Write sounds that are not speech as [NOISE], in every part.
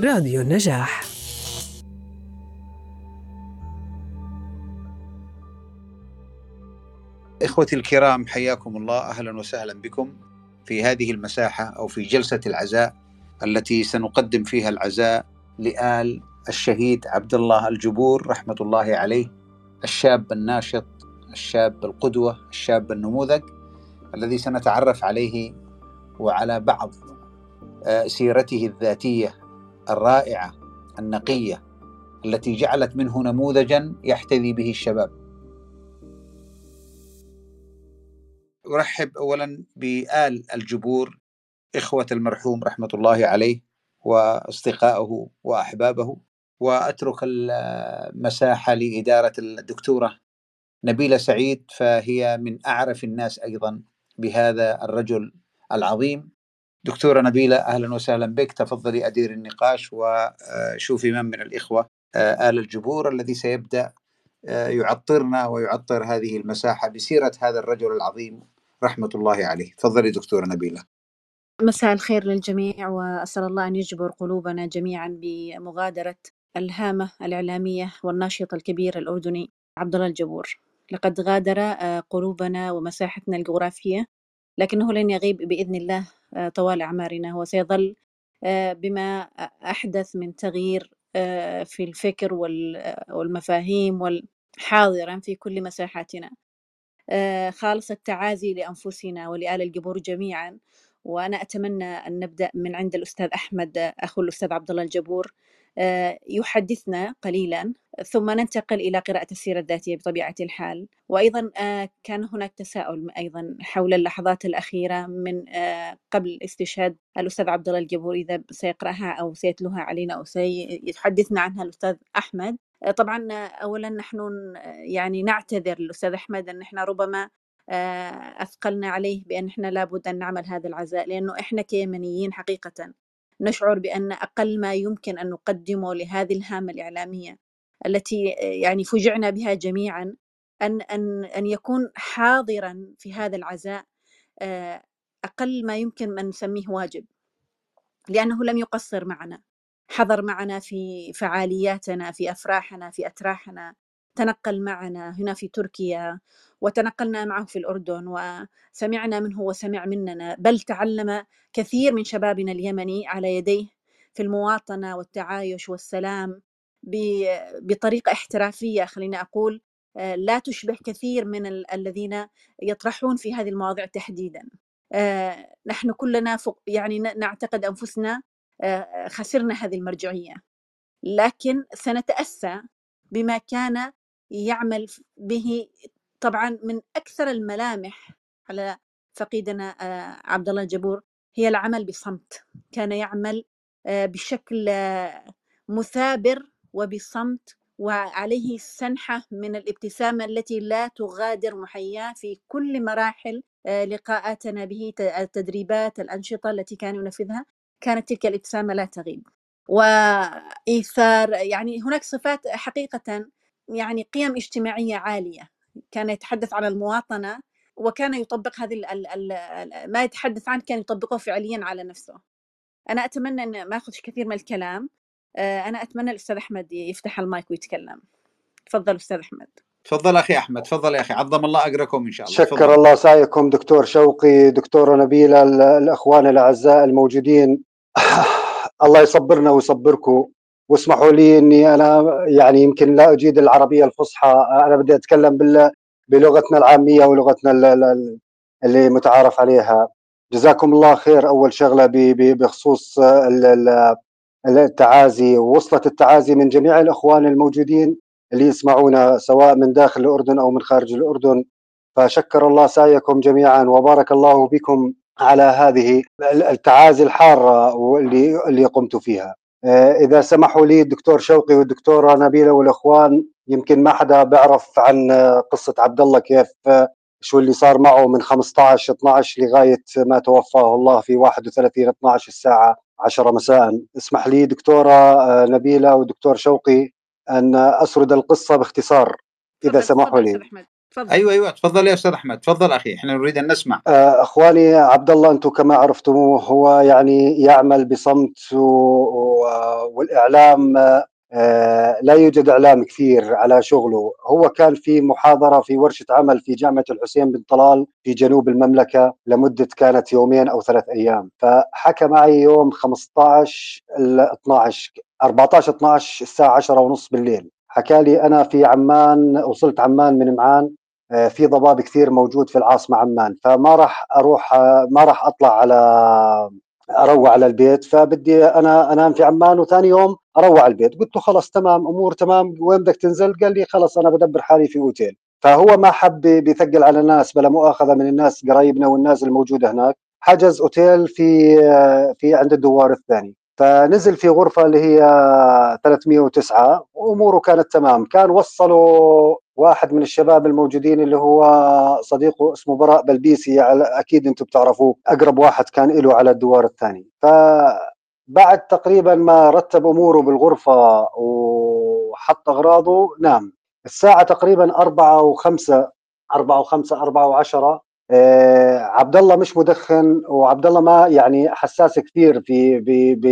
راديو النجاح. إخوتي الكرام حياكم الله. أهلا وسهلا بكم في هذه المساحة أو في جلسة العزاء التي سنقدم فيها العزاء لآل الشهيد عبد الله الجبور رحمة الله عليه الشاب الناشط الشاب القدوة الشاب النموذج الذي سنتعرف عليه وعلى بعض آه، سيرته الذاتية الرائعة النقية التي جعلت منه نموذجا يحتذي به الشباب. أرحب أولا بآل الجبور إخوة المرحوم رحمة الله عليه وأصدقائه وأحبابه وأترك المساحة لإدارة الدكتورة نبيلة سعيد فهي من أعرف الناس أيضا بهذا الرجل العظيم. دكتورة نبيلة أهلا وسهلا بك. تفضلي أدير النقاش وشوفي من من الإخوة. آل الجبور الذي سيبدأ يعطرنا ويعطر هذه المساحة بسيرة هذا الرجل العظيم رحمة الله عليه. تفضلي دكتورة نبيلة. مساء الخير للجميع وأسأل الله أن يجبر قلوبنا جميعا بمغادرة الهامة الإعلامية والناشط الكبير الأردني عبد الله الجبور. لقد غادر قلوبنا ومساحتنا الجغرافية لكنه لن يغيب بإذن الله طوال أعمارنا. هو سيظل بما أحدث من تغيير في الفكر والمفاهيم حاضرا في كل مساحاتنا. خالص التعازي لأنفسنا ولآل الجبور جميعا. وأنا أتمنى أن نبدأ من عند الأستاذ أحمد أخو الأستاذ عبد الله الجبور. يحدثنا قليلا ثم ننتقل إلى قراءة السيرة الذاتية بطبيعة الحال. وأيضا كان هناك تساؤل أيضا حول اللحظات الأخيرة من قبل استشهاد الأستاذ عبد الله الجبور إذا سيقرأها أو سيتلوها علينا أو سيحدثنا عنها الأستاذ أحمد. طبعا أولا نحن يعني نعتذر للأستاذ أحمد أن إحنا ربما أثقلنا عليه بأن إحنا لابد أن نعمل هذا العزاء لأنه إحنا كيمنيين حقيقة. نشعر بأن أقل ما يمكن أن نقدمه لهذه الهامة الإعلامية التي يعني فجعنا بها جميعا أن أن أن يكون حاضرا في هذا العزاء أقل ما يمكن أن نسميه واجب. لأنه لم يقصر معنا. حضر معنا في فعالياتنا في أفراحنا في أتراحنا. تنقل معنا هنا في تركيا وتنقلنا معه في الأردن وسمعنا منه وسمع مننا. بل تعلم كثير من شبابنا اليمني على يديه في المواطنة والتعايش والسلام بطريقة احترافية خليني أقول. لا تشبه كثير من الذين يطرحون في هذه المواضيع تحديدا. نحن كلنا يعني نعتقد أنفسنا خسرنا هذه المرجعية. لكن سنتأسى بما كان يعمل به طبعا من أكثر الملامح على فقيدنا عبد الله الجبور هي العمل بصمت. كان يعمل بشكل مثابر وبصمت وعليه سنحة من الابتسامة التي لا تغادر محياه في كل مراحل لقاءاتنا به التدريبات الأنشطة التي كان ينفذها. كانت تلك الابتسامة لا تغيب. وإيثار يعني هناك صفات حقيقة يعني قيم اجتماعية عالية. كان يتحدث عن المواطنة وكان يطبق هذه ال ال ال ما يتحدث عنه كان يطبقه فعليا على نفسه. أنا أتمنى أن ما أخذ كثير من الكلام. أنا أتمنى الأستاذ أحمد يفتح المايك ويتكلم. تفضل أستاذ أحمد. تفضل أخي أحمد تفضل يا أخي. عظم الله أجركم إن شاء الله. شكر فضل. الله سعيكم دكتور شوقي دكتورة نبيلة الأخوان الأعزاء الموجودين. [LAUGHS] الله يصبرنا ويصبركم. واسمحوا لي إني أنا يعني يمكن لا أجيد العربية الفصحى. أنا بدي أتكلم بلغتنا العامية ولغتنا اللي متعارف عليها. جزاكم الله خير أول شغلة بخصوص التعازي. ووصلت التعازي من جميع الإخوان الموجودين اللي يسمعونا سواء من داخل الأردن أو من خارج الأردن. فشكر الله سعيكم جميعا وبارك الله بكم على هذه التعازي الحاره واللي اللي قمت فيها. آه، إذا سمحوا لي الدكتور شوقي والدكتوره نبيلة والإخوان يمكن ما حدا بيعرف عن قصة عبد الله كيف شو اللي صار معه من 15 12 لغاية ما توفاه الله في 31 12 الساعة 10 مساء. اسمح لي دكتورة آه، نبيلة ودكتور شوقي أن أسرد القصة باختصار إذا سمحوا لي. تفضل. أيوه أيوه تفضل يا أستاذ أحمد. تفضل أخي إحنا نريد أن نسمع. آه، أخواني عبد الله أنتم كما عرفتموه هو يعني يعمل بصمت والإعلام آه، لا يوجد إعلام كثير على شغله. هو كان في محاضرة في ورشة عمل في جامعة الحسين بن طلال في جنوب المملكة لمدة كانت يومين أو ثلاث أيام. فحكى معي يوم 15 12 14 12 الساعة 10 ونص بالليل. حكى لي أنا في عمان وصلت عمان من معان في ضباب كثير موجود في العاصمة عمان فما راح أروح آه، ما راح أطلع على اروع على البيت فبدي أنا أنام في عمان وثاني يوم اروع على البيت. قلت له خلص تمام أمور تمام وين بدك تنزل؟ قال لي خلص أنا بدبر حالي في أوتيل. فهو ما حب بيثقل على الناس بلا مؤاخذة من الناس قرايبنا والناس الموجودة هناك. حجز أوتيل في في عند الدوار الثاني. فنزل في غرفة اللي هي 309 وأموره كانت تمام. كان وصلوا واحد من الشباب الموجودين اللي هو صديقه اسمه براء بلبيسي على أكيد أنتم بتعرفوه أقرب واحد كان له على الدوار الثاني. فبعد تقريبا ما رتب أموره بالغرفة وحط أغراضه نام. الساعة تقريبا أربعة وخمسة أربعة وخمسة أربعة وعشرة آه عبد الله مش مدخن وعبد الله ما يعني حساس كثير في ب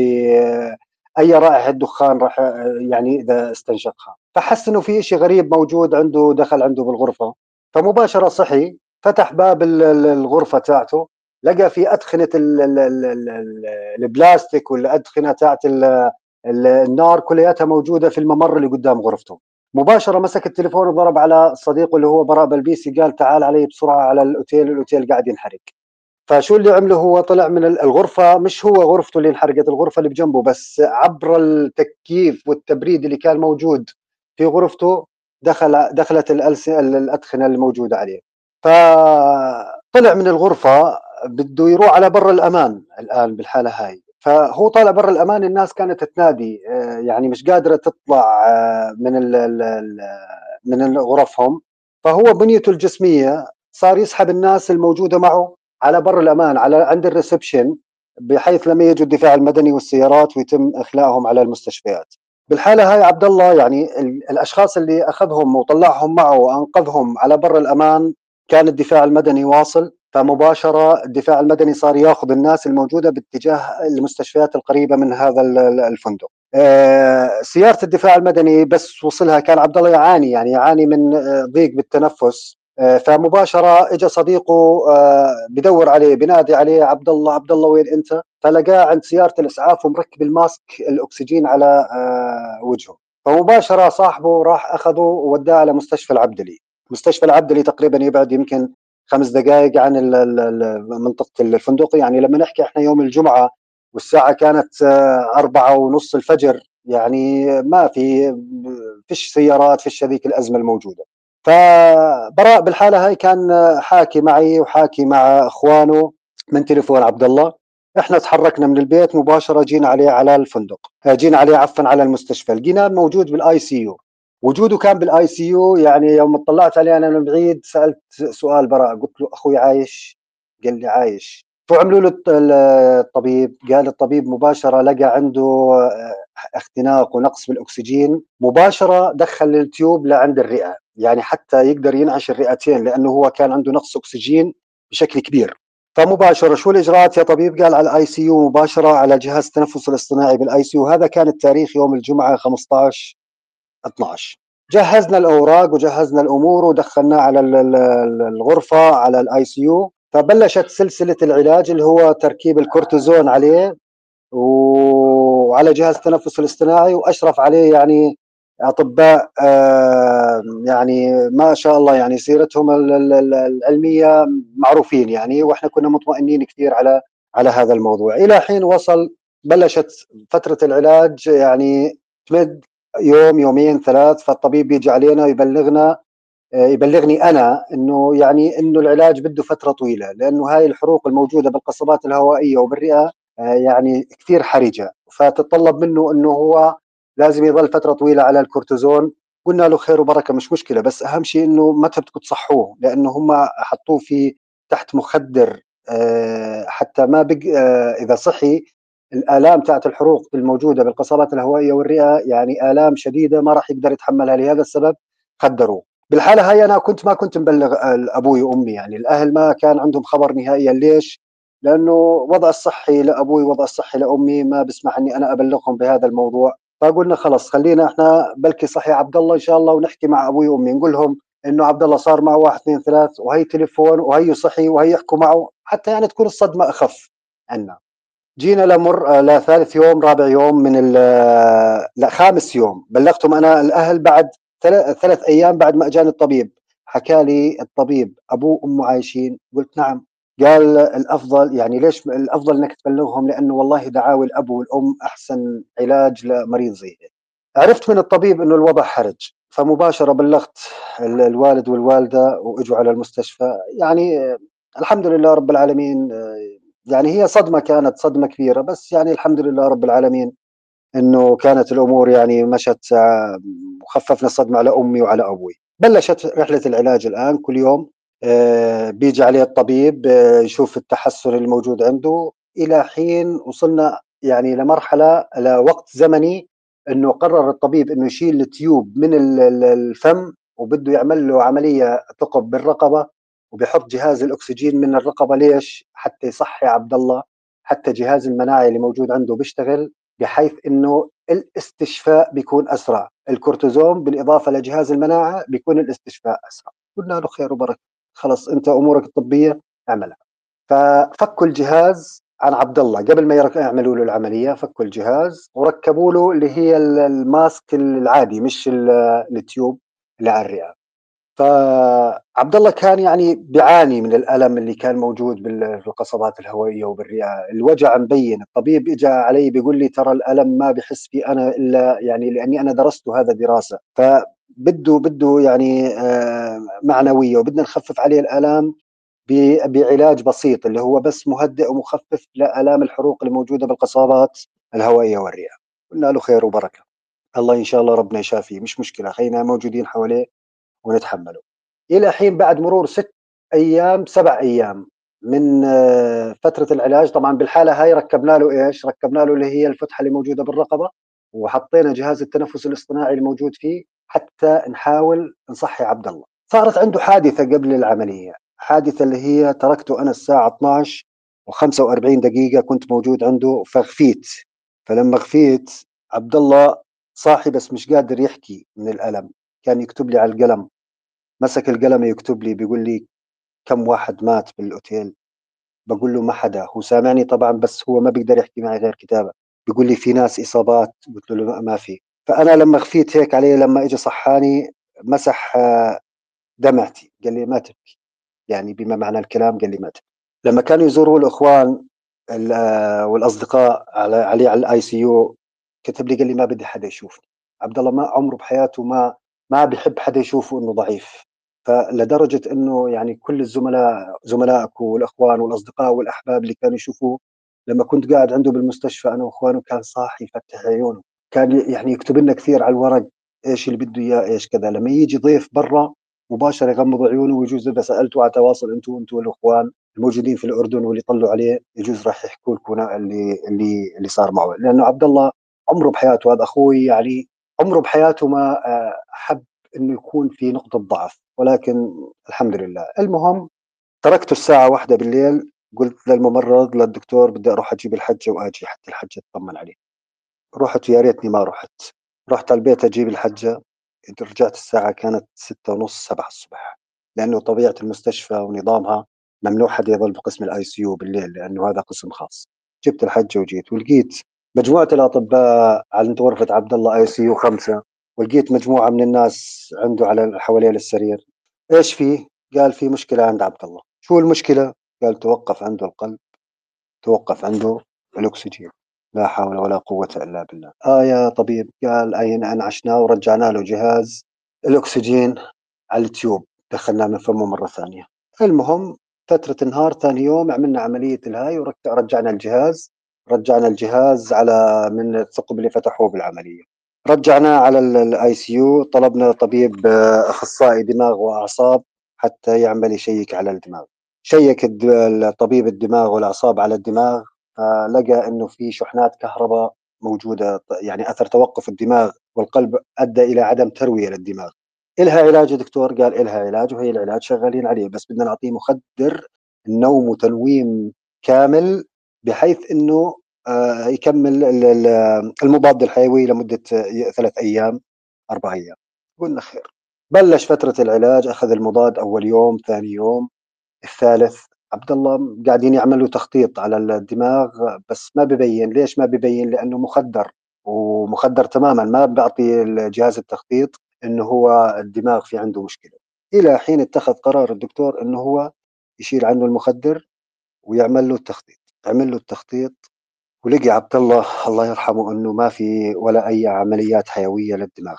أي رائحة دخان راح يعني إذا استنشقها. فحس إنه في شيء غريب موجود عنده دخل عنده بالغرفة. فمباشرة صحي فتح باب الغرفة تاعته لقى في أدخنة البلاستيك والأدخنة تاعت النار كلياتها موجودة في الممر اللي قدام غرفته. مباشرة مسك التليفون وضرب على صديقه اللي هو براء بلبيسي قال تعال علي بسرعة على الأوتيل الأوتيل قاعد ينحرق. فشو اللي عمله هو؟ طلع من الغرفة مش هو غرفته اللي انحرقت الغرفة اللي بجنبه بس عبر التكييف والتبريد اللي كان موجود في غرفته دخل دخلت الأدخنة الموجودة عليه. فطلع من الغرفة بده يروح على بر الأمان الآن بالحالة هاي. فهو طالع برا الأمان الناس كانت تنادي آه، يعني مش قادرة تطلع آه، من من غرفهم. فهو بنيته الجسمية صار يسحب الناس الموجودة معه على بر الأمان على عند الريسبشن بحيث لما يجوا الدفاع المدني والسيارات ويتم إخلاءهم على المستشفيات. بالحالة هاي عبد الله يعني الأشخاص اللي أخذهم وطلعهم معه وأنقذهم على بر الأمان كان الدفاع المدني واصل فمباشرة الدفاع المدني صار ياخذ الناس الموجودة باتجاه المستشفيات القريبة من هذا الفندق. آه، سيارة الدفاع المدني بس وصلها كان عبد الله يعاني يعني يعاني من آه، ضيق بالتنفس فمباشرة اجى صديقه بدور عليه بنادي عليه عبد الله عبد الله وين أنت؟ فلقاه عند سيارة الإسعاف ومركب الماسك الأكسجين على وجهه. فمباشرة صاحبه راح أخذه ووداه على مستشفى العبدلي. مستشفى العبدلي تقريبا يبعد يمكن خمس دقائق عن منطقة الفندق. يعني لما نحكي إحنا يوم الجمعة والساعة كانت آه، أربعة ونص الفجر يعني ما في فيش سيارات فيش هذيك الأزمة الموجودة. فبراء بالحالة هاي كان حاكي معي وحاكي مع إخوانه من تليفون عبد الله إحنا تحركنا من البيت مباشرة جينا عليه على الفندق. آه، جينا عليه عفوا على المستشفى. لقيناه موجود بال ICU وجوده كان بال ICU يعني يوم اطلعت عليه أنا من بعيد سألت سؤال براء. قلت له أخوي عايش؟ قال لي عايش. شو عملوا له الطبيب؟ قال الطبيب مباشرة لقى عنده آه، اختناق ونقص بالأكسجين مباشرة دخل ال tube لعند الرئة يعني حتى يقدر ينعش الرئتين لأنه هو كان عنده نقص أكسجين بشكل كبير. فمباشرة شو الإجراءات يا طبيب؟ قال على ال ICU مباشرة على جهاز التنفس الاصطناعي بال ICU هذا كان التاريخ يوم الجمعة 15 12 جهزنا الأوراق وجهزنا الأمور ودخلناه على الغرفة على ال ICU فبلشت سلسلة العلاج اللي هو تركيب الكورتيزون عليه وعلى جهاز التنفس الاصطناعي وأشرف عليه يعني أطباء آه، يعني ما شاء الله يعني سيرتهم العلمية معروفين يعني وإحنا كنا مطمئنين كثير على على هذا الموضوع. إلى حين وصل بلشت فترة العلاج يعني تمد يوم يومين ثلاث فالطبيب بيجي علينا يبلغنا آه، يبلغني أنا إنه يعني إنه العلاج بده فترة طويلة لأنه هاي الحروق الموجودة بالقصبات الهوائية وبالرئة يعني كثير حرجة. فتتطلب منه إنه هو لازم يظل فترة طويلة على الكورتيزون. قلنا له خير وبركة مش مشكلة بس أهم شيء إنه متى بدكم تصحوه لأنه هم حطوه في تحت مخدر آه، حتى ما بق إذا صحي الآلام تاعت الحروق الموجودة بالقصبات الهوائية والرئة يعني آلام شديدة ما راح يقدر يتحملها. لهذا السبب خدروه. بالحالة هاي أنا كنت ما كنت مبلغ أبوي وأمي يعني. الأهل ما كان عندهم خبر نهائيا ليش؟ لأنه وضع الصحي لأبوي وضع الصحي لأمي ما بسمح إني أنا أبلغهم بهذا الموضوع. فقلنا خلص خلينا إحنا بلكي صحي عبد الله إن شاء الله ونحكي مع أبوي وأمي نقول لهم إنه عبد الله صار معه واحد اثنين ثلاث وهي تليفون وهي صحي وهي يحكوا معه حتى يعني تكون الصدمة أخف عنا. جينا لمر لثالث يوم رابع يوم من لا خامس يوم. بلغتهم أنا الأهل بعد ثلاث أيام بعد ما أجاني الطبيب. حكى لي الطبيب ابوه وامه عايشين؟ قلت نعم. قال الأفضل يعني ليش الأفضل إنك تبلغهم؟ لأنه والله دعاوي الأب والأم أحسن علاج لمريض زي عرفت من الطبيب إنه الوضع حرج فمباشرة بلغت الوالد والوالدة وإجوا على المستشفى. يعني الحمد لله رب العالمين يعني هي صدمة كانت صدمة كبيرة بس يعني الحمد لله رب العالمين إنه كانت الأمور يعني مشت وخففنا الصدمة على أمي وعلى أبوي. بلشت رحلة العلاج الآن كل يوم. آه، بيجي عليه الطبيب آه، يشوف التحسن الموجود عنده. إلى حين وصلنا يعني لمرحلة لوقت زمني إنه قرر الطبيب إنه يشيل التيوب من الفم وبده يعمل له عملية ثقب بالرقبة وبيحط جهاز الأكسجين من الرقبة. ليش؟ حتى يصحي عبد الله حتى جهاز المناعي اللي موجود عنده بيشتغل بحيث إنه الاستشفاء بيكون أسرع، الكورتيزون بالإضافة لجهاز المناعة بيكون الاستشفاء أسرع، قلنا له خير وبركة، خلص انت امورك الطبية اعملها. ففكوا الجهاز عن عبد الله قبل ما يعملوا له العملية فكوا الجهاز وركبوا له اللي هي الماسك العادي مش التيوب اللي على الرئة. فعبد الله كان يعني بيعاني من الألم اللي كان موجود بالقصبات الهوائية وبالرئة، الوجع مبين، الطبيب اجى علي بيقول لي ترى الألم ما بحس فيه أنا إلا يعني لأني أنا درست هذا دراسة، فبده بده يعني آه، معنوية وبدنا نخفف عليه الآلام بعلاج بسيط اللي هو بس مهدئ ومخفف لآلام الحروق الموجودة بالقصبات الهوائية والرئة. قلنا له خير وبركة. الله إن شاء الله ربنا يشافيه مش مشكلة خلينا موجودين حواليه ونتحمله إلى حين بعد مرور ست أيام سبع أيام من آه، فترة العلاج طبعا بالحالة هاي ركبنا له إيش؟ ركبنا له اللي هي الفتحة اللي موجودة بالرقبة وحطينا جهاز التنفس الاصطناعي الموجود فيه حتى نحاول نصحي عبد الله. صارت عنده حادثة قبل العملية، حادثة اللي هي تركته أنا الساعة 12 و45 دقيقة كنت موجود عنده فغفيت فلما غفيت عبد الله صاحي بس مش قادر يحكي من الألم. كان يكتب لي على القلم. مسك القلم يكتب لي بيقول لي كم واحد مات بالأوتيل. بقول له ما حدا. هو سامعني طبعا بس هو ما بيقدر يحكي معي غير كتابة. بيقول لي في ناس إصابات. قلت له ما في. فأنا لما خفيت هيك عليه لما اجى صحاني مسح آه، دمعتي قال لي ما تبكي. يعني بما معنى الكلام قال لي ما تبكي. لما كانوا يزوروا الإخوان آه، والأصدقاء على علي على ال ICU كتب لي قال لي ما بدي حدا يشوفني. عبد الله ما عمره بحياته ما ما بيحب حدا يشوفه إنه ضعيف. فلدرجة إنه يعني كل الزملاء زملائك والإخوان والأصدقاء والأحباب اللي كانوا يشوفوه لما كنت قاعد عنده بالمستشفى أنا وإخوانه كان صاحي يفتح عيونه. كان يعني يكتب لنا كثير على الورق إيش اللي بده إياه إيش كذا. لما يجي ضيف برا مباشرة يغمض عيونه ويجوز إذا سالته على تواصل أنتم أنتم والإخوان الموجودين في الأردن واللي طلعوا عليه يجوز راح يحكوا لكم اللي اللي اللي صار معه. لأنه عبد الله عمره بحياته هذا أخوي يعني عمره بحياته ما آه، حب إنه يكون في نقطة ضعف. ولكن الحمد لله. المهم تركته الساعة واحدة بالليل قلت للممرض للدكتور بدي أروح أجيب الحجة وأجي حتى الحجة تطمن عليه. رحت ويا ريتني ما رحت رحت على البيت أجيب الحجة. رجعت الساعة كانت ستة ونص سبعة الصبح. لأنه طبيعة المستشفى ونظامها ممنوع حد يظل بقسم ال ICU بالليل لأنه هذا قسم خاص. جبت الحجة وجيت ولقيت مجموعة الأطباء عند غرفة عبد الله ICU خمسة ولقيت مجموعة من الناس عنده على حواليه السرير. إيش فيه؟ قال في مشكلة عند عبد الله. شو المشكلة؟ قال توقف عنده القلب توقف عنده الأكسجين. لا حول ولا قوة إلا بالله. آه يا طبيب قال أين أنعشناه ورجعنا له جهاز الأكسجين على التيوب. دخلناه من فمه مرة ثانية. المهم فترة النهار ثاني يوم عملنا عملية الهاي ورجعنا الجهاز. رجعنا الجهاز على من الثقب اللي فتحوه بالعملية. رجعناه على ال ICU طلبنا طبيب آه، أخصائي دماغ وأعصاب حتى يعمل يشيك على الدماغ. شيك طبيب الدماغ والأعصاب على الدماغ. لقى إنه في شحنات كهرباء موجودة يعني أثر توقف الدماغ والقلب أدى إلى عدم تروية للدماغ. إلها علاج يا دكتور؟ قال إلها علاج وهي العلاج شغالين عليه بس بدنا نعطيه مخدر نوم وتنويم كامل بحيث إنه آه، يكمل المضاد الحيوي لمدة ثلاث أيام أربع أيام. قلنا خير. بلش فترة العلاج أخذ المضاد أول يوم ثاني يوم الثالث عبد الله قاعدين يعملوا تخطيط على الدماغ بس ما ببين. ليش ما ببين؟ لأنه مخدر ومخدر تماما. ما بيعطي جهاز التخطيط إنه هو الدماغ في عنده مشكلة. إلى حين اتخذ قرار الدكتور إنه هو يشيل عنه المخدر ويعمل له التخطيط. عمل له التخطيط ولقي عبد الله. الله يرحمه إنه ما في ولا أي عمليات حيوية للدماغ.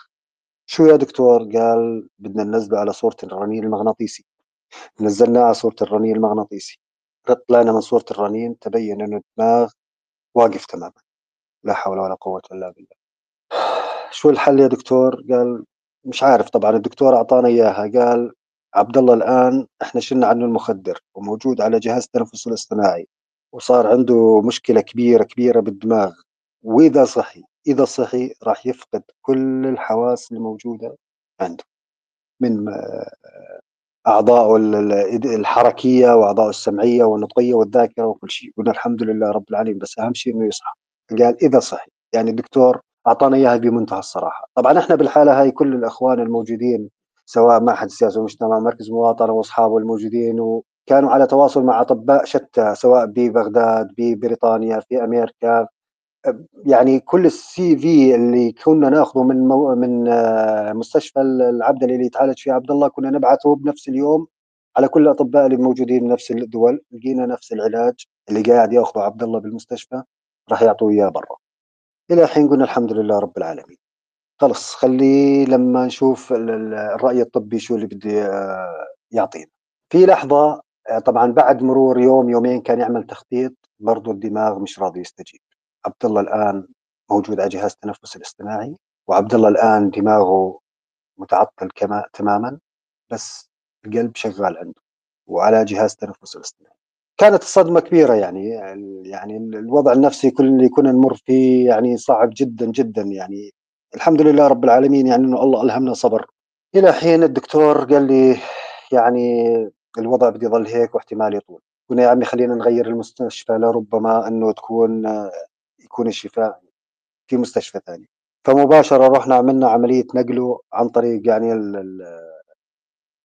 شو يا دكتور؟ قال بدنا ننزله على صورة الرنين المغناطيسي. نزلناه على صورة الرنين المغناطيسي. طلعنا من صورة الرنين تبين إنه الدماغ واقف تماما. لا حول ولا قوة إلا بالله. شو الحل يا دكتور؟ قال مش عارف. طبعا الدكتور أعطانا إياها. قال عبد الله الآن إحنا شلنا عنه المخدر وموجود على جهاز التنفس الاصطناعي وصار عنده مشكلة كبيرة كبيرة بالدماغ. وإذا صحي إذا صحي راح يفقد كل الحواس الموجودة عنده. من اعضائه الحركية واعضائه السمعية والنطقية والذاكرة وكل شيء. قلنا الحمد لله رب العالمين بس أهم شيء إنه يصحى. قال إذا صحي. يعني الدكتور أعطانا إياها بمنتهى الصراحة. طبعا إحنا بالحالة هاي كل الأخوان الموجودين سواء معهد السياسة والمجتمع مركز مواطنة وأصحابه الموجودين وكانوا على تواصل مع أطباء شتى سواء ببغداد ببريطانيا في أمريكا يعني كل السي في اللي كنا ناخذه من مو من آه، مستشفى العبدلي اللي يتعالج فيه عبد الله كنا نبعثه بنفس اليوم على كل الأطباء اللي موجودين بنفس الدول. لقينا نفس العلاج اللي قاعد ياخذه عبد الله بالمستشفى راح يعطوه إياه برا. إلى الحين قلنا الحمد لله رب العالمين. خلص خليه لما نشوف الرأي الطبي شو اللي بده آه، يعطينا. في لحظة آه، طبعا بعد مرور يوم يومين كان يعمل تخطيط برضه الدماغ مش راضي يستجيب. عبد الله الآن موجود على جهاز التنفس الاصطناعي وعبد الله الآن دماغه متعطل كما تماما بس القلب شغال عنده وعلى جهاز التنفس الاصطناعي. كانت الصدمة كبيرة يعني يعني الوضع النفسي كل اللي كنا نمر فيه يعني صعب جدا جدا يعني. الحمد لله رب العالمين يعني إنه الله ألهمنا صبر. إلى حين الدكتور قال لي يعني الوضع بده يظل هيك واحتمال يطول. قلنا يا عمي خلينا نغير المستشفى لربما إنه تكون يكون الشفاء في مستشفى ثاني. فمباشرة رحنا عملنا عملية نقله عن طريق يعني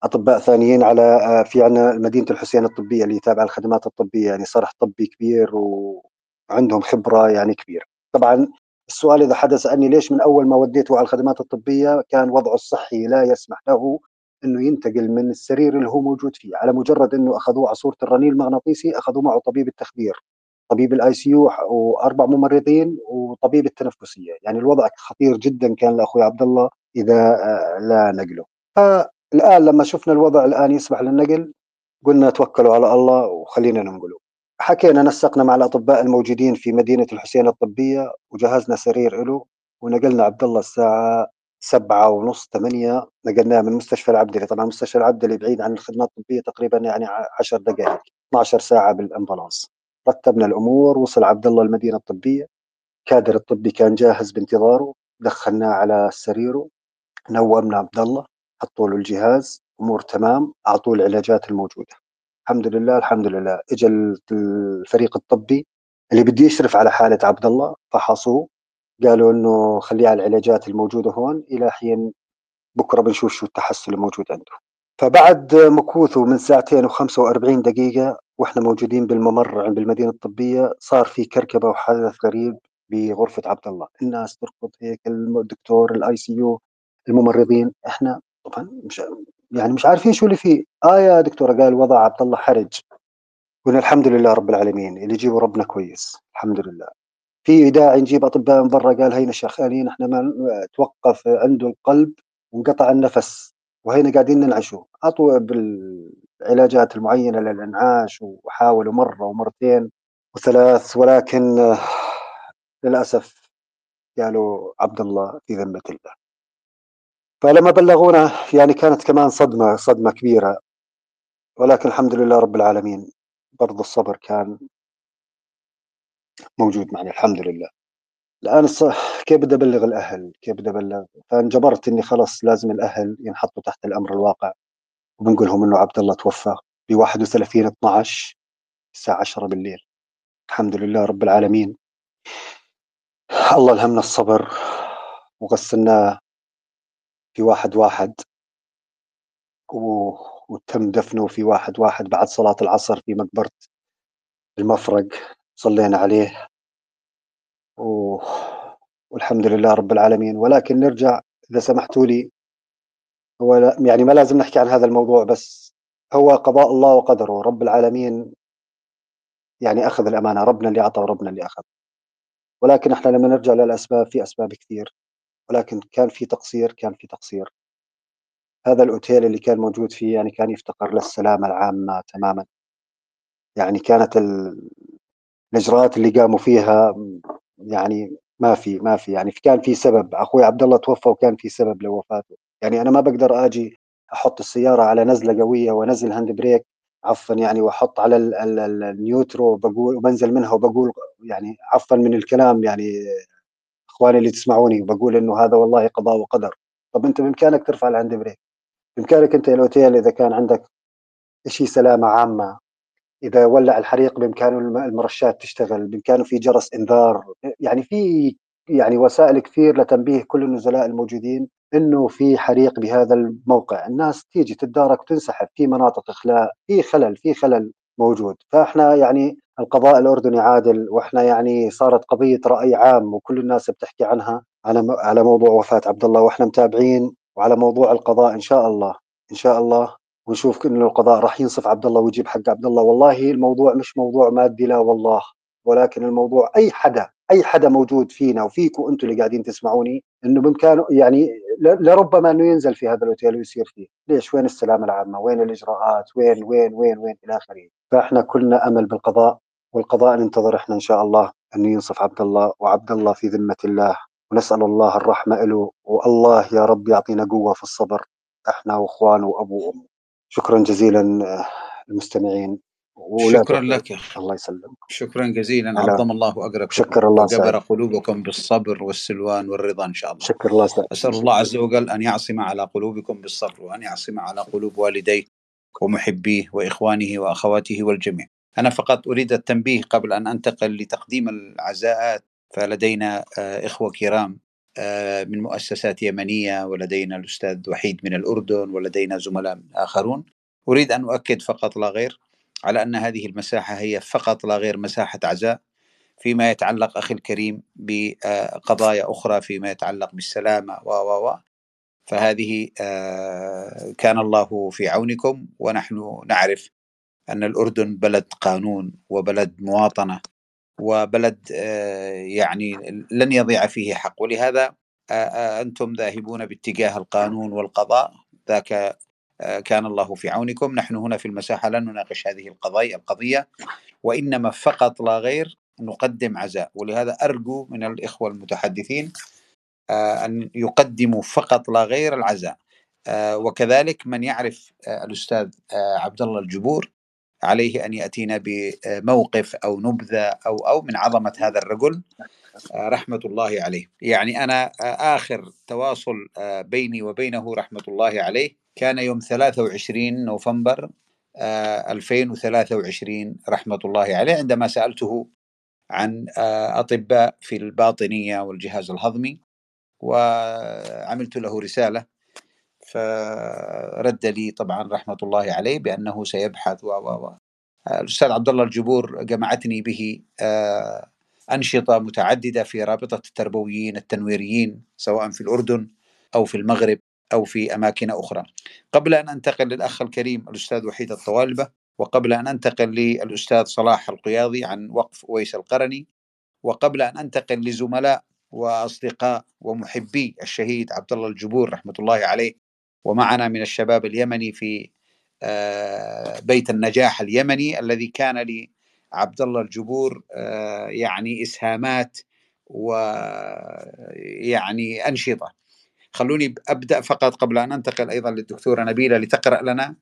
أطباء ثانيين على في عندنا مدينة الحسين الطبية اللي تابعة الخدمات الطبية يعني صرح طبي كبير وعندهم خبرة يعني كبيرة. طبعا السؤال إذا حدا سالني ليش من أول ما وديته على الخدمات الطبية كان وضعه الصحي لا يسمح له إنه ينتقل من السرير اللي هو موجود فيه على مجرد إنه أخذوه على صوره الرنين المغناطيسي اخذوا معه طبيب التخدير. طبيب ال ICU وأربع ممرضين وطبيب التنفسية. يعني الوضع خطير جدا كان لأخوي عبد الله إذا آه، لا نقله. فالآن لما شفنا الوضع الآن يسمح للنقل قلنا توكلوا على الله وخلينا ننقله. حكينا نسقنا مع الأطباء الموجودين في مدينة الحسين الطبية وجهزنا سرير له ونقلنا عبد الله الساعة سبعة ونص ثمانية. نقلناه من مستشفى العبدلي. طبعا مستشفى العبدلي بعيد عن الخدمات الطبية تقريبا يعني 10 دقائق 12 ساعة بالأمبولانس. رتبنا الأمور وصل عبد الله المدينة الطبية. كادر الطبي كان جاهز بانتظاره دخلناه على سريره نومنا عبد الله حطوا له الجهاز أمور تمام أعطوه العلاجات الموجودة. الحمد لله الحمد لله. اجى الفريق الطبي اللي بده يشرف على حالة عبد الله فحصوه. قالوا إنه خليه على العلاجات الموجودة هون إلى حين بكرة بنشوف شو التحسن الموجود عنده. فبعد مكوثه من ساعتين و45 دقيقة وإحنا موجودين بالممر عند المدينة الطبية صار في كركبة وحدث غريب بغرفة عبد الله. الناس تركض هيك الدكتور ال ICU الممرضين. إحنا طبعا مش يعني مش عارفين شو اللي فيه. آه يا دكتورة قال وضع عبد الله حرج. قلنا الحمد لله رب العالمين اللي يجيبه ربنا كويس. الحمد لله. في داعي نجيب أطباء من برا قال هينا شغالين إحنا ما توقف عنده القلب وانقطع النفس وهينا قاعدين ننعشه. اعطوا بالعلاجات المعينة للأنعاش وحاولوا مرة ومرتين وثلاث ولكن للأسف قالوا عبد الله في ذمة الله. فلما بلغونا يعني كانت كمان صدمة صدمة كبيرة ولكن الحمد لله رب العالمين برضو الصبر كان موجود معنا الحمد لله. الآن كيف بدي أبلغ الأهل؟ كيف بدي أبلغ؟ فانجبرت إني خلص لازم الأهل ينحطوا تحت الأمر الواقع. وبنقول لهم إنه عبد الله توفى ب 31 12 الساعة 10 بالليل. الحمد لله رب العالمين. الله الهمنا الصبر وغسلناه في واحد واحد و... وتم دفنه في واحد واحد بعد صلاة العصر في مقبرة المفرق صلينا عليه. و... والحمد لله رب العالمين. ولكن نرجع إذا سمحتوا لي هو لا يعني ما لازم نحكي عن هذا الموضوع بس هو قضاء الله وقدره رب العالمين يعني أخذ الأمانة ربنا اللي أعطى وربنا اللي أخذ. ولكن إحنا لما نرجع للأسباب في أسباب كثير ولكن كان في تقصير كان في تقصير. هذا الأوتيل اللي كان موجود فيه يعني كان يفتقر للسلامة العامة تماما. يعني كانت الإجراءات اللي قاموا فيها يعني ما في ما في. يعني كان في سبب أخوي عبد الله توفى وكان في سبب لوفاته. يعني أنا ما بقدر أجي أحط السيارة على نزلة قوية وأنزل hand brake عفوا يعني وأحط على ال neutral بقول وبنزل منها وبقول يعني عفوا من الكلام يعني إخواني اللي تسمعوني وبقول إنه هذا والله قضاء وقدر. طب أنت بإمكانك ترفع ال hand brake؟ بإمكانك أنت الأوتيل إذا كان عندك شيء سلامة عامة إذا ولع الحريق بإمكانه المرشات تشتغل بإمكانه في جرس إنذار يعني في يعني وسائل كثير لتنبيه كل النزلاء الموجودين إنه في حريق بهذا الموقع. الناس تيجي تتدارك وتنسحب في مناطق إخلاء في خلل في خلل موجود. فإحنا يعني القضاء الأردني عادل وإحنا يعني صارت قضية رأي عام وكل الناس بتحكي عنها على على موضوع وفاة عبد الله وإحنا متابعين وعلى موضوع القضاء إن شاء الله. إن شاء الله ونشوف إنه القضاء راح ينصف عبد الله ويجيب حق عبد الله والله الموضوع مش موضوع مادي لا والله. ولكن الموضوع أي حدا أي حدا موجود فينا وفيكم أنتم اللي قاعدين تسمعوني إنه بامكانه يعني لربما إنه ينزل في هذا الأوتيل ويصير فيه، ليش؟ وين السلامة العامة؟ وين الإجراءات؟ وين وين وين وين إلى آخره، فإحنا كلنا أمل بالقضاء والقضاء ننتظر إحنا إن شاء الله انه ينصف عبد الله وعبد الله في ذمة الله ونسأل الله الرحمة له والله يا رب يعطينا قوة في الصبر إحنا وإخوانه وأبوه وامه. شكرا جزيلا المستمعين شكرا لك يا الله يسلمك. شكرا جزيلا. عظم الله اجركم شكر الله وجبر قلوبكم بالصبر والسلوان والرضا إن شاء الله. شكر الله سعيد. أسأل الله عز وجل أن يعصم على قلوبكم بالصبر وأن يعصم على قلوب والديه ومحبيه وإخوانه وأخواته والجميع. أنا فقط أريد التنبيه قبل أن أنتقل لتقديم العزاءات. فلدينا إخوة كرام من مؤسسات يمنية ولدينا الأستاذ وحيد من الأردن ولدينا زملاء آخرون. أريد أن أؤكد فقط لا غير على أن هذه المساحة هي فقط لا غير مساحة عزاء فيما يتعلق أخي الكريم بقضايا أخرى فيما يتعلق بالسلامة و و و. فهذه كان الله في عونكم ونحن نعرف أن الأردن بلد قانون وبلد مواطنة وبلد يعني لن يضيع فيه حق. ولهذا أنتم ذاهبون باتجاه القانون والقضاء ذاك كان الله في عونكم. نحن هنا في المساحة لن نناقش هذه القضايا القضية وإنما فقط لا غير نقدم عزاء. ولهذا أرجو من الإخوة المتحدثين أن يقدموا فقط لا غير العزاء. وكذلك من يعرف الأستاذ عبد الله الجبور عليه أن يأتينا بموقف أو نبذة أو أو من عظمة هذا الرجل. رحمة الله عليه. يعني أنا آخر تواصل بيني وبينه رحمة الله عليه كان يوم 23 نوفمبر 2023 رحمة الله عليه عندما سألته عن أطباء في الباطنية والجهاز الهضمي وعملت له رسالة فرد لي طبعا رحمة الله عليه بأنه سيبحث و الأستاذ عبد الله الجبور جمعتني به أنشطة متعددة في رابطة التربويين التنويريين سواء في الأردن أو في المغرب أو في أماكن أخرى. قبل أن أنتقل للأخ الكريم الأستاذ وحيد الطوالبة وقبل أن أنتقل للأستاذ صلاح القياضي عن وقف أويس القرني وقبل أن أنتقل لزملاء وأصدقاء ومحبي الشهيد عبد الله الجبور رحمة الله عليه ومعنا من الشباب اليمني في بيت النجاح اليمني الذي كان لعبد الله الجبور يعني إسهامات ويعني أنشطة. خلوني أبدأ فقط قبل أن أنتقل أيضا للدكتورة نبيلة لتقرأ لنا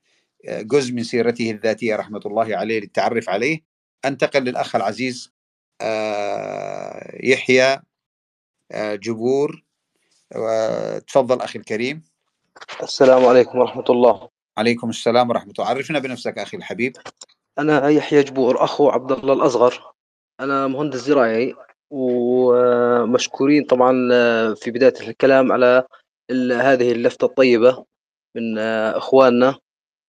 جزء من سيرته الذاتية رحمة الله عليه للتعرف عليه. أنتقل للأخ العزيز يحيى جبور تفضل أخي الكريم. السلام عليكم ورحمة الله. عليكم السلام ورحمة الله. عرفنا بنفسك أخي الحبيب. أنا يحيى جبور أخو عبد الله الأصغر. أنا مهندس زراعي ومشكورين طبعا في بداية الكلام على هذه اللفتة الطيبة من إخواننا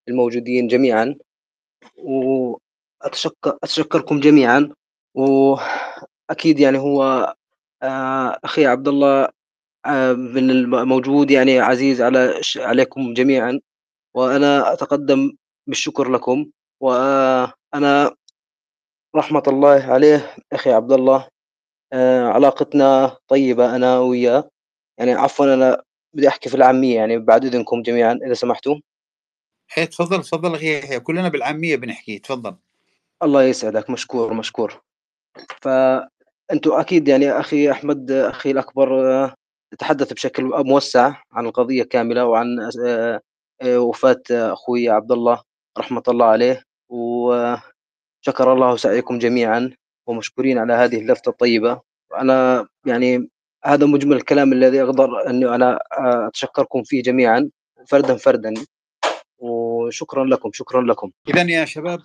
الموجودين جميعا. وأتشكر أتشكركم جميعا. وأكيد يعني هو أخي عبد الله من الموجود يعني عزيز على عليكم جميعا. وأنا أتقدم بالشكر لكم. وأنا رحمة الله عليه أخي عبد الله آه، علاقتنا طيبة أنا وياه. يعني عفوا أنا بدي أحكي في العامية يعني بعد إذنكم جميعا إذا سمحتوا. إيه تفضل تفضل أخي يحيى كلنا بالعامية بنحكي تفضل. الله يسعدك مشكور مشكور. فأنتوا أكيد يعني أخي أحمد أخي الأكبر آه، تحدث بشكل موسع عن القضية كاملة وعن آه، وفاة أخوي عبد الله رحمة الله عليه. وشكر الله سعيكم جميعا ومشكورين على هذه اللفتة الطيبة. وأنا يعني هذا مجمل الكلام الذي أقدر أني أنا أتشكركم فيه جميعا فردا فردا. وشكرا لكم شكرا لكم. إذا يا شباب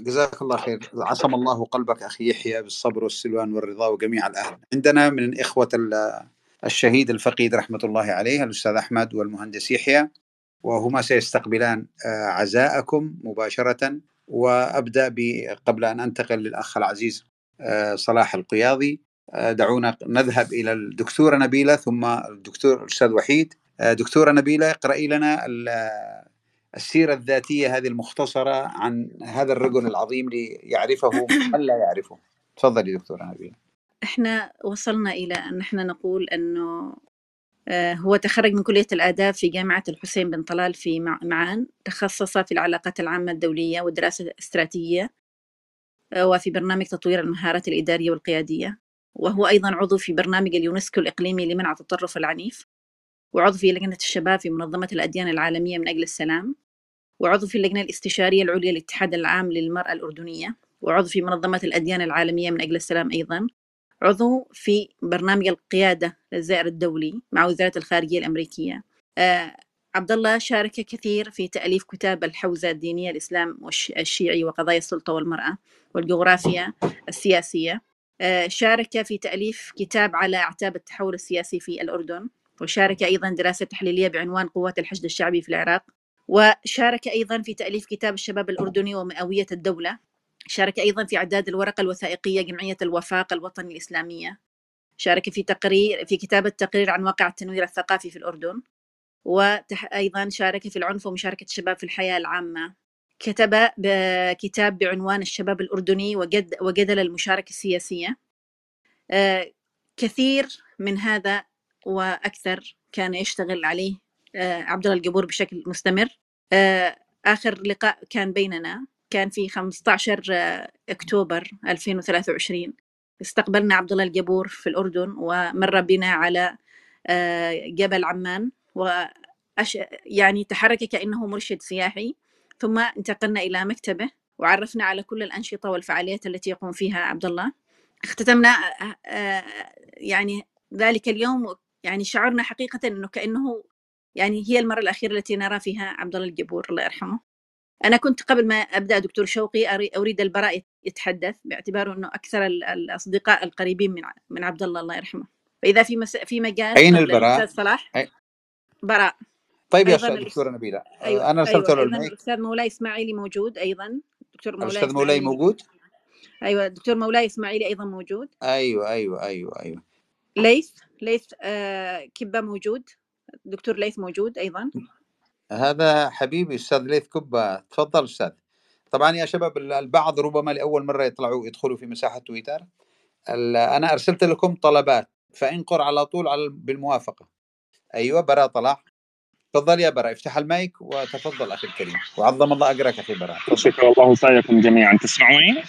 جزاك الله خير. عصم الله قلبك أخي يحيى بالصبر والسلوان والرضا وجميع الأهل. عندنا من إخوة الشهيد الفقيد رحمة الله عليه الأستاذ أحمد والمهندس يحيى وهما سيستقبلان عزاءكم مباشرة. وأبدأ قبل أن أنتقل للأخ العزيز صلاح القياضي. دعونا نذهب إلى الدكتورة نبيلة ثم الدكتور الأستاذ وحيد. دكتورة نبيلة اقرأي لنا السيرة الذاتية هذه المختصرة عن هذا الرجل العظيم ليعرفه من لا يعرفه. تفضلي دكتورة نبيلة. إحنا وصلنا إلى أن إحنا نقول آه، هو تخرج من كلية الآداب في جامعة الحسين بن طلال في معان تخصص في العلاقات العامة الدولية والدراسة الاستراتيجية آه، وفي برنامج تطوير المهارات الإدارية والقيادية وهو أيضا عضو في برنامج اليونسكو الإقليمي لمنع التطرف العنيف وعضو في لجنة الشباب في منظمة الأديان العالمية من أجل السلام وعضو في اللجنة الاستشارية العليا للاتحاد العام للمرأة الأردنية وعضو في منظمة الأديان العالمية من أجل السلام أيضا. عضو في برنامج القيادة للزائر الدولي مع وزارة الخارجية الأمريكية. آه عبد الله شارك كثير في تأليف كتاب الحوزة الدينية الإسلام الشيعي وقضايا السلطة والمرأة والجغرافيا السياسية. آه شارك في تأليف كتاب على أعتاب التحول السياسي في الأردن وشارك أيضا دراسة تحليلية بعنوان قوات الحشد الشعبي في العراق. وشارك أيضا في تأليف كتاب الشباب الأردني ومئوية الدولة شارك أيضا في إعداد الورقة الوثائقية جمعية الوفاق الوطني الإسلامية. شارك في تقرير في كتابة تقرير عن واقع التنوير الثقافي في الأردن. وأيضا شارك في العنف ومشاركة الشباب في الحياة العامة. كتب كتاب بعنوان الشباب الأردني وجد وجدل المشاركة السياسية. آه، كثير من هذا وأكثر كان يشتغل عليه آه، عبد الله القبور بشكل مستمر. آه، آخر لقاء كان بيننا. كان في 15 أكتوبر 2023 استقبلنا عبد الله الجبور في الأردن ومر بنا على آه، جبل عمان وأش يعني تحرك كأنه مرشد سياحي. ثم انتقلنا إلى مكتبه وعرفنا على كل الأنشطة والفعاليات التي يقوم فيها عبد الله. اختتمنا آه، آه، يعني ذلك اليوم يعني شعرنا حقيقة أنه كأنه يعني هي المرة الأخيرة التي نرى فيها عبد الله الجبور الله يرحمه. أنا كنت قبل ما أبدأ دكتور شوقي أريد البراء يتحدث باعتباره أنه أكثر الأصدقاء القريبين من من عبد الله الله يرحمه فإذا في مس... في مجال أين البراء؟ صلاح أي... براء طيب يا أستاذ دكتورة نبيلة أيوة. أنا أرسلت أيوة. له المايك الأستاذ مولاي إسماعيلي موجود أيضا دكتور مولاي الأستاذ مولاي موجود؟ أيوة دكتور مولاي إسماعيلي أيضا موجود أيوة أيوة أيوة أيوة ليث ليث آه كبة موجود دكتور ليث موجود أيضا هذا حبيبي أستاذ ليث كبه تفضل أستاذ. طبعا يا شباب البعض ربما لأول مرة يطلعوا يدخلوا في مساحة تويتر. أنا أرسلت لكم طلبات فانقر على طول على بالموافقة. أيوه براء طلع. تفضل يا براء افتح المايك وتفضل أخي الكريم. وعظم الله أجرك أخي براء شكرا الله سعيكم جميعا. تسمعوني؟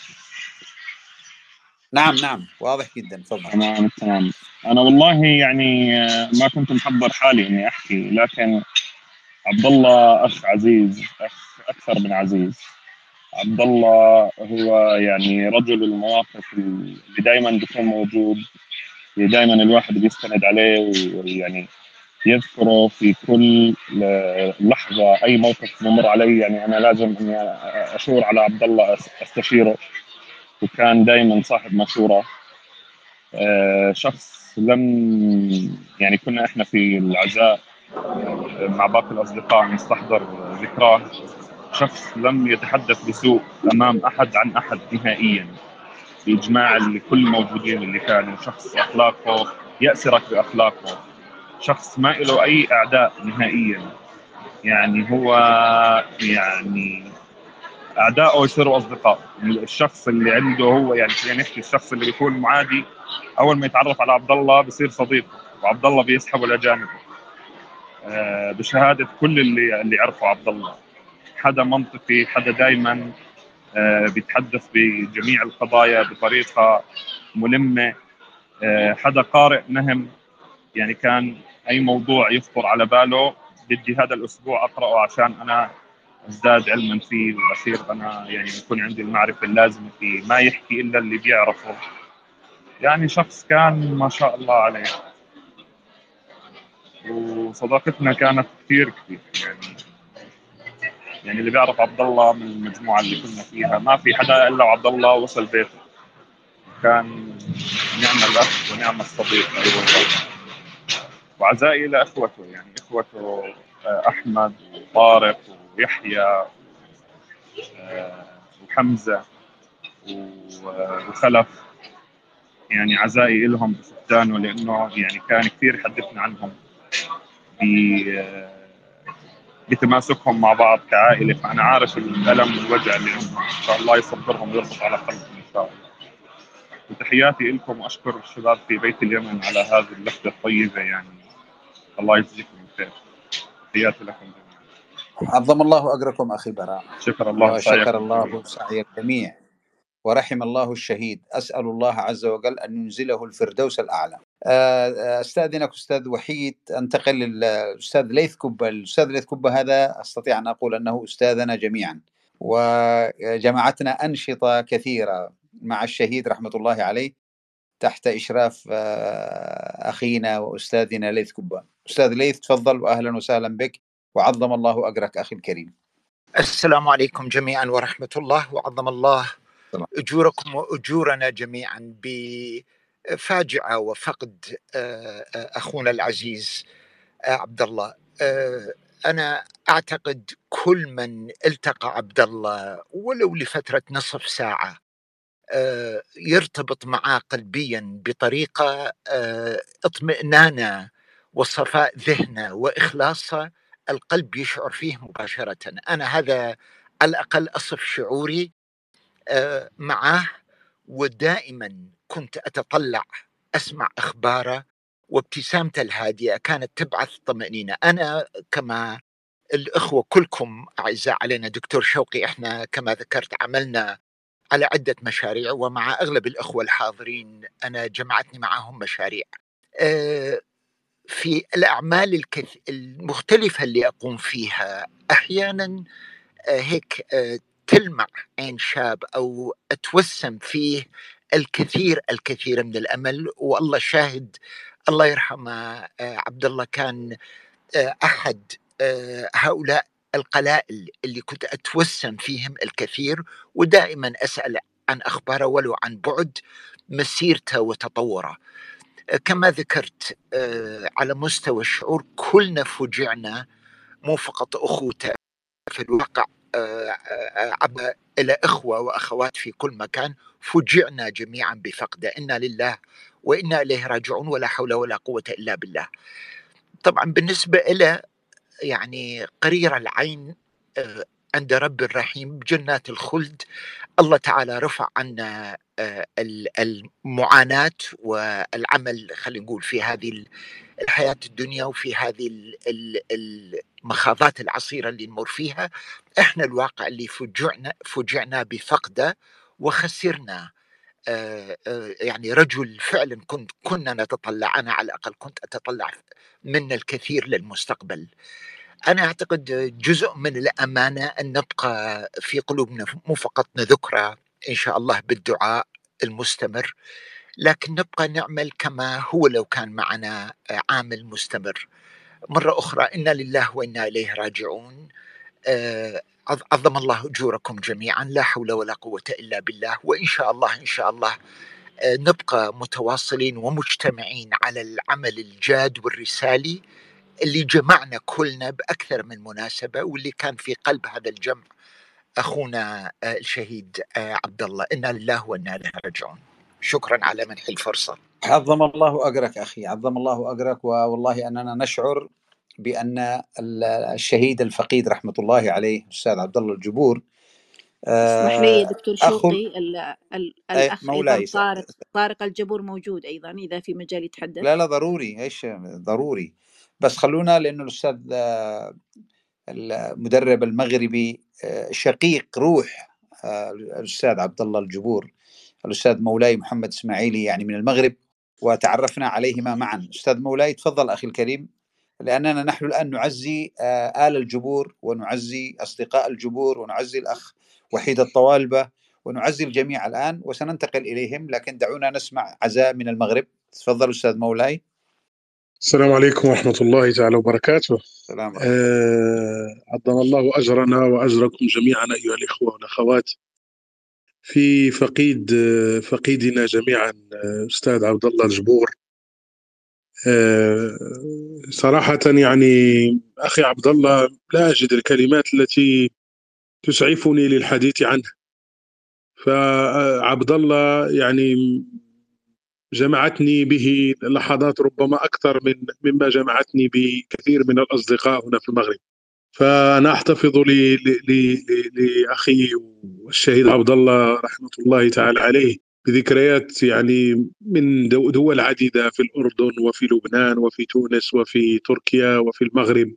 نعم نعم واضح جدا تفضل. تمام تمام. أنا والله يعني ما كنت محضر حالي إني أحكي لكن عبد الله أخ عزيز أخ أكثر من عزيز. عبد الله هو يعني رجل المواقف اللي دائما بيكون موجود دائما الواحد بيستند عليه ويعني يذكره في كل لحظة. أي موقف بمر علي يعني أنا لازم إني أشور على عبد الله أستشيره. وكان دائما صاحب مشورة. آه، شخص لم يعني كنا إحنا في العزاء. مع باقي الأصدقاء نستحضر ذكراه شخص لم يتحدث بسوء أمام أحد عن أحد نهائيا. بإجماع كل الموجودين اللي كانوا. شخص أخلاقه يأسرك بأخلاقه. شخص ما له أي أعداء نهائيا. يعني هو يعني اعدائه يصيروا أصدقاء. الشخص اللي عنده هو يعني خلينا نحكي الشخص اللي بيكون معادي. أول ما يتعرف على عبد الله بصير صديق. وعبد الله بيسحبه لجانبه. بشهادة كل اللي اللي عرفوا عبد الله. حدا منطقي حدا دائما آه، بيتحدث بجميع القضايا بطريقة ملمة. آه، حدا قارئ نهم يعني كان أي موضوع يخطر على باله بدي هذا الأسبوع أقرأه عشان أنا أزداد علما فيه وأصير أنا يعني يكون عندي المعرفة اللازمة فيه. ما يحكي إلا اللي بيعرفه. يعني شخص كان ما شاء الله عليه. وصداقتنا كانت كثير كثير. يعني يعني اللي بيعرف عبد الله من المجموعة اللي كنا فيها ما في حدا إلا عبد الله وصل بيته. كان نعم الأخ ونعم الصديق. وعزائي لاخوته يعني إخوته آه، أحمد وطارق ويحيى آه، وحمزة وخلف. يعني عزائي لهم بفقدانه لأنه يعني كان كثير حدثنا عنهم. بتماسكهم مع بعض كعائلة. فأنا عارف الألم والوجع اللي عندهم إن شاء الله يصبرهم ويربط على قلبهم إن شاء الله. وتحياتي لكم وأشكر الشباب في بيت اليمن على هذه اللفته الطيبة يعني. الله يجزيكم الخير. تحياتي لكم جميعا. عظم الله أجركم أخي براء. شكر الله وشكر الله سعي الجميع. ورحم الله الشهيد. أسأل الله عز وجل أن ينزله الفردوس الأعلى. آه، أستأذنك أستاذ وحيد أنتقل للأستاذ ليث كبة الأستاذ ليث كبة هذا أستطيع أن أقول أنه أستاذنا جميعا. وجمعتنا أنشطة كثيرة مع الشهيد رحمة الله عليه تحت إشراف آه، أخينا وأستاذنا ليث كبة أستاذ ليث تفضل وأهلا وسهلا بك. وعظم الله أجرك أخي الكريم. السلام عليكم جميعا ورحمة الله. وعظم الله أجوركم واجورنا جميعا بفاجعه وفقد أخونا العزيز عبد الله أنا أعتقد كل من التقى عبد الله ولو لفترة نصف ساعة يرتبط معه قلبيا بطريقة اطمئنانة وصفاء ذهنه وإخلاصه القلب يشعر فيه مباشرة. أنا هذا على الأقل أصف شعوري معه ودائما كنت أتطلع أسمع أخباره وابتسامته الهادئة كانت تبعث طمأنينة. أنا كما الأخوة كلكم أعزاء علينا دكتور شوقي إحنا كما ذكرت عملنا على عدة مشاريع ومع أغلب الأخوة الحاضرين أنا جمعتني معهم مشاريع. آه، في الأعمال المختلفة اللي أقوم فيها أحيانا آه، هيك تلمع عين شاب أو أتوسم فيه الكثير الكثير من الأمل. والله شاهد الله يرحمه آه، عبد الله كان آه، أحد آه، هؤلاء القلائل اللي كنت أتوسم فيهم الكثير. ودائما أسأل عن أخباره ولو عن بعد مسيرته وتطوره. كما ذكرت على مستوى الشعور كلنا فجعنا مو فقط أخوته في الواقع إلى إخوة وأخوات في كل مكان فجعنا جميعا بفقده إنا لله وإنا إليه راجعون ولا حول ولا قوة إلا بالله. طبعا بالنسبة إلى يعني قرير العين آه، عند رب الرحيم بجنات الخلد الله تعالى رفع عنا آه، المعاناة والعمل خلينا نقول في هذه الحياة الدنيا وفي هذه المخاضات العصيرة اللي نمر فيها إحنا الواقع اللي فجعنا فجعنا بفقده وخسرنا. آه، آه، يعني رجل فعلا كنت كنا نتطلع أنا على الأقل كنت أتطلع منا الكثير للمستقبل. أنا أعتقد جزء من الأمانة أن نبقى في قلوبنا مو فقط نذكره إن شاء الله بالدعاء المستمر لكن نبقى نعمل كما هو لو كان معنا عامل مستمر. مرة أخرى إنا لله وإنا إليه راجعون. عظم الله أجوركم جميعا لا حول ولا قوة إلا بالله. وإن شاء الله إن شاء الله نبقى متواصلين ومجتمعين على العمل الجاد والرسالي اللي جمعنا كلنا بأكثر من مناسبة واللي كان في قلب هذا الجمع. أخونا الشهيد عبد الله إنا لله وإنا إليه راجعون. شكرا على منح الفرصة. عظم الله أجرك أخي عظم الله أجرك والله أننا نشعر بأن الشهيد الفقيد رحمة الله عليه الأستاذ عبد الله الجبور اسمح لي يا دكتور شوقي الأخ مولاي طارق طارق الجبور موجود أيضا إذا في مجال يتحدث. لا لا ضروري إيش ضروري. بس خلونا لأنه الأستاذ المدرب المغربي شقيق روح الأستاذ عبد الله الجبور الأستاذ مولاي محمد إسماعيلي يعني من المغرب وتعرفنا عليهما معا. أستاذ مولاي تفضل أخي الكريم لأننا نحن الآن نعزي آل الجبور ونعزي أصدقاء الجبور ونعزي الأخ وحيد الطوالبة ونعزي الجميع الآن وسننتقل إليهم لكن دعونا نسمع عزاء من المغرب. تفضل أستاذ مولاي. السلام عليكم ورحمة الله تعالى وبركاته. السلام آه عظم الله أجرنا وأجركم جميعا أيها الإخوة والأخوات. في فقيد فقيدنا جميعا أستاذ عبد الله الجبور. آه صراحة يعني أخي عبد الله لا أجد الكلمات التي تسعفني للحديث عنه. فعبد الله يعني جمعتني به لحظات ربما أكثر من مما جمعتني بكثير من الأصدقاء هنا في المغرب. فأنا أحتفظ لأخي الشهيد عبد الله رحمة الله تعالى عليه بذكريات يعني من دول عديدة في الأردن وفي لبنان وفي تونس وفي تركيا وفي المغرب.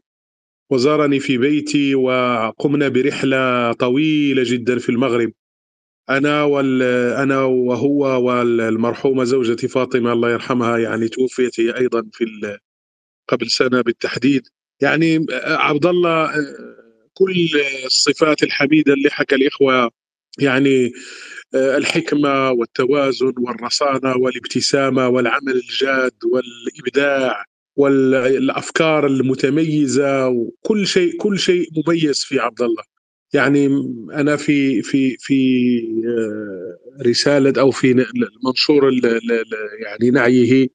وزارني في بيتي وقمنا برحلة طويلة جدا في المغرب. أنا وال أنا وهو والمرحومة زوجتي فاطمة الله يرحمها يعني توفيت هي أيضا في قبل سنة بالتحديد. يعني عبد الله كل الصفات الحميدة اللي حكى الإخوة يعني الحكمة والتوازن والرصانة والابتسامة والعمل الجاد والإبداع والأفكار المتميزة وكل شيء كل شيء مميز في عبد الله. يعني أنا في في في رسالة أو في المنشور يعني نعيه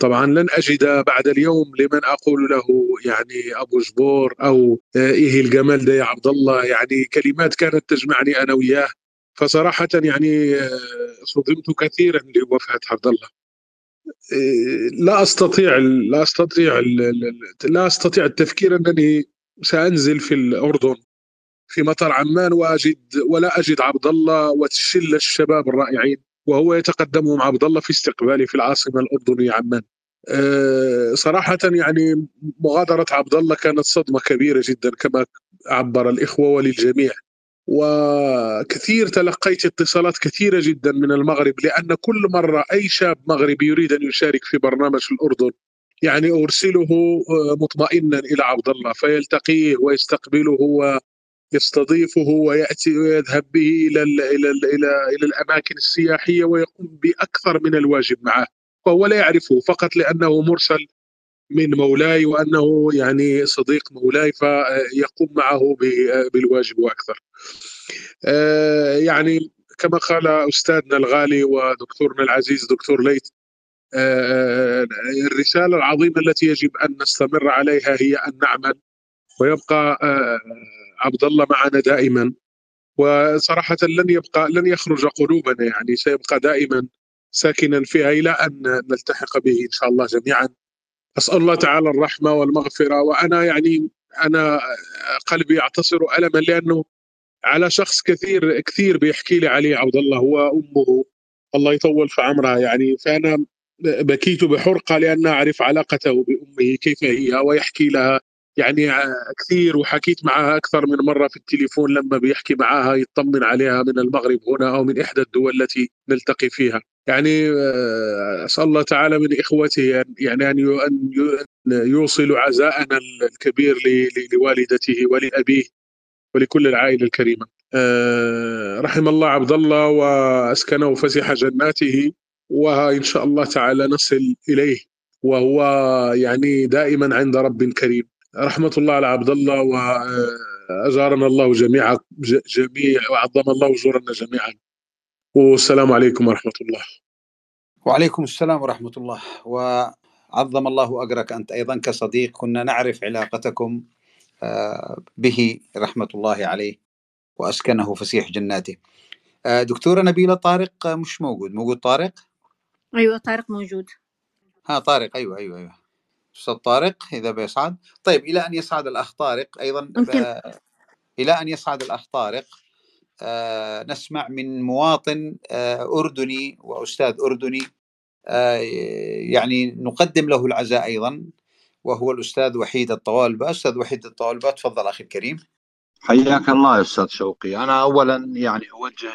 طبعا لن أجد بعد اليوم لمن أقول له يعني أبو جبور أو إيه الجمال ده يا عبد الله؟ يعني كلمات كانت تجمعني أنا وياه. فصراحة يعني صدمت كثيرا لوفاة عبد الله. لا أستطيع لا أستطيع لا أستطيع التفكير أنني سأنزل في الأردن. في مطار عمان واجد ولا أجد عبد الله وشله الشباب الرائعين وهو يتقدمهم عبد الله في استقبالي في العاصمة الأردنية عمان. أه صراحة يعني مغادرة عبد الله كانت صدمة كبيرة جدا كما عبر الإخوة وللجميع. وكثير تلقيت اتصالات كثيرة جدا من المغرب لأن كل مرة أي شاب مغربي يريد أن يشارك في برنامج الأردن يعني أرسله مطمئنا إلى عبد الله فيلتقيه ويستقبله يستضيفه ويأتي ويذهب به إلى ال إلى ال إلى إلى الأماكن السياحية ويقوم بأكثر من الواجب معه وهو لا يعرفه فقط لأنه مرسل من مولاي وأنه يعني صديق مولاي فيقوم معه بالواجب وأكثر. يعني كما قال أستاذنا الغالي ودكتورنا العزيز دكتور ليث الرسالة العظيمة التي يجب أن نستمر عليها هي أن نعمل ويبقى عبد الله معنا دائما. وصراحة لن يبقى لن يخرج قلوبنا يعني سيبقى دائما ساكنا فيها إلى أن نلتحق به إن شاء الله جميعا. أسأل الله تعالى الرحمة والمغفرة. وأنا يعني أنا قلبي يعتصر ألما لأنه على شخص كثير كثير بيحكي لي عليه عبد الله. هو أمه. الله يطول في عمرها يعني. فأنا بكيت بحرقة لأن أعرف علاقته بأمه كيف هي ويحكي لها يعني كثير وحكيت معها أكثر من مرة في التليفون لما بيحكي معها يطمن عليها من المغرب هنا أو من إحدى الدول التي نلتقي فيها. يعني أسأل الله تعالى من إخوته يعني أن يوصل عزاءنا الكبير لوالدته ولأبيه ولكل العائلة الكريمة. رحم الله عبد الله وأسكنه فسح جناته وإن شاء الله تعالى نصل إليه وهو يعني دائما عند رب كريم. رحمة الله على عبد الله وأجارنا الله جميعا جميع وعظم الله أجورنا جميعا. والسلام عليكم ورحمة الله. وعليكم السلام ورحمة الله. وعظم الله أجرك أنت. أيضا كصديق كنا نعرف علاقتكم آه، به رحمة الله عليه وأسكنه فسيح جناته. آه، دكتورة نبيلة طارق مش موجود. موجود طارق؟ أيوة طارق موجود. ها طارق. أيوة أيوة أيوة. أستاذ طارق إذا بيصعد طيب إلى أن يصعد الأخ طارق أيضا ممكن. إلى أن يصعد الأخ طارق آه، نسمع من مواطن أردني وأستاذ أردني يعني نقدم له العزاء أيضا وهو الأستاذ وحيد الطوالبة. أستاذ وحيد الطوالبة تفضل أخي الكريم. حياك الله يا أستاذ شوقي. أنا اولا يعني أوجه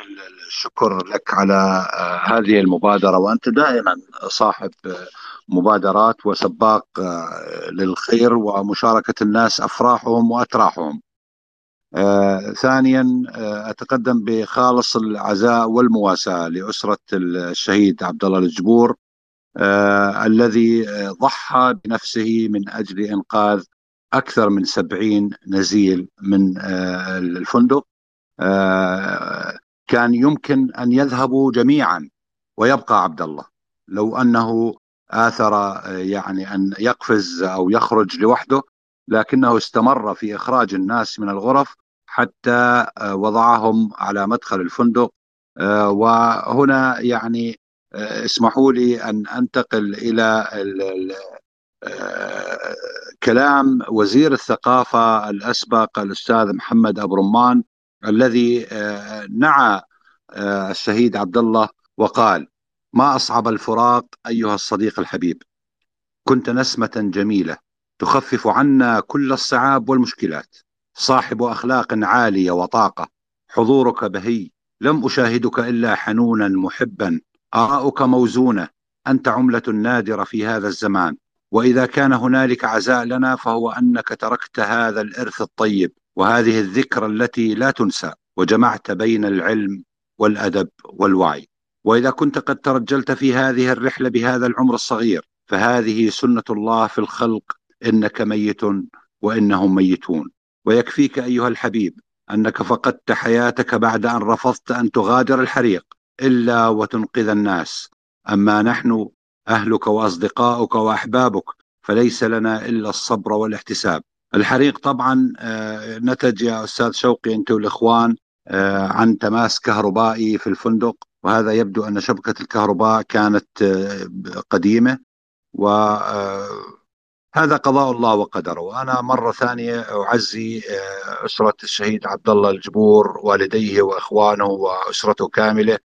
الشكر لك على آه، هذه المبادرة وأنت دائما صاحب آه، مبادرات وسباق آه، للخير ومشاركة الناس أفراحهم وأتراحهم. ثانيا أتقدم بخالص العزاء والمواساة لأسرة الشهيد عبد الله الجبور الذي ضحى بنفسه من أجل إنقاذ أكثر من سبعين نزيل من آه، الفندق آه، كان يمكن أن يذهبوا جميعا ويبقى عبد الله لو أنه آثر آه، يعني أن يقفز أو يخرج لوحده لكنه استمر في إخراج الناس من الغرف حتى وضعهم على مدخل الفندق. وهنا يعني اسمحوا لي أن أنتقل إلى كلام وزير الثقافة الأسبق الأستاذ محمد أبو رمان الذي آه، نعى آه، الشهيد عبد الله وقال ما أصعب الفراق أيها الصديق الحبيب. كنت نسمة جميلة تخفف عنا كل الصعاب والمشكلات. صاحب أخلاق عالية وطاقة. حضورك بهي. لم أشاهدك إلا حنونا محبا. آراؤك موزونة. أنت عملة نادرة في هذا الزمان. وإذا كان هنالك عزاء لنا فهو أنك تركت هذا الإرث الطيب وهذه الذكرى التي لا تنسى. وجمعت بين العلم والأدب والوعي. وإذا كنت قد ترجلت في هذه الرحلة بهذا العمر الصغير فهذه سنة الله في الخلق إنك ميت وإنهم ميتون. ويكفيك أيها الحبيب أنك فقدت حياتك بعد أن رفضت أن تغادر الحريق إلا وتنقذ الناس. أما نحن أهلك وأصدقائك وأحبابك فليس لنا إلا الصبر والاحتساب. الحريق طبعا آه، نتج يا أستاذ شوقي أنت والإخوان آه، عن تماس كهربائي في الفندق. وهذا يبدو أن شبكة الكهرباء كانت آه، قديمة. وهذا قضاء الله وقدره. وأنا مرة ثانية أعزي أسرة الشهيد عبد الله الجبور والديه وإخوانه وأسرته كاملة.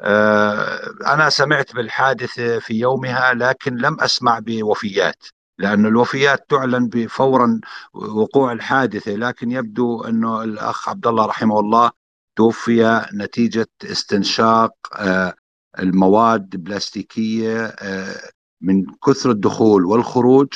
آه، أنا سمعت بالحادثة في يومها لكن لم أسمع بوفيات. لأن الوفيات تعلن بفورا وقوع الحادثة لكن يبدو أنه الأخ عبد الله رحمه الله توفي نتيجة استنشاق آه، المواد البلاستيكية آه، من كثر الدخول والخروج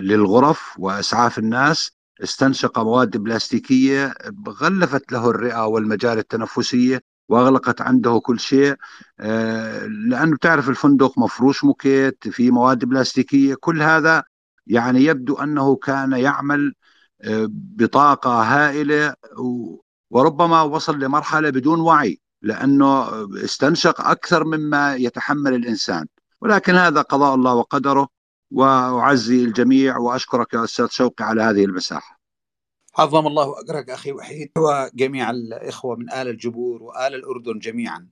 للغرف وإسعاف الناس. استنشق مواد بلاستيكية غلفت له الرئة والمجال التنفسية واغلقت عنده كل شيء. آه، لأنه تعرف الفندق مفروش موكيت في مواد بلاستيكية كل هذا يعني يبدو أنه كان يعمل آه، بطاقة هائلة وربما وصل لمرحلة بدون وعي لأنه استنشق أكثر مما يتحمل الإنسان. ولكن هذا قضاء الله وقدره وأعزي الجميع وأشكرك يا أستاذ شوقي على هذه المساحة. عظم الله أجرك أخي وحيد. وجميع الإخوة من آل الجبور وآل الأردن جميعا.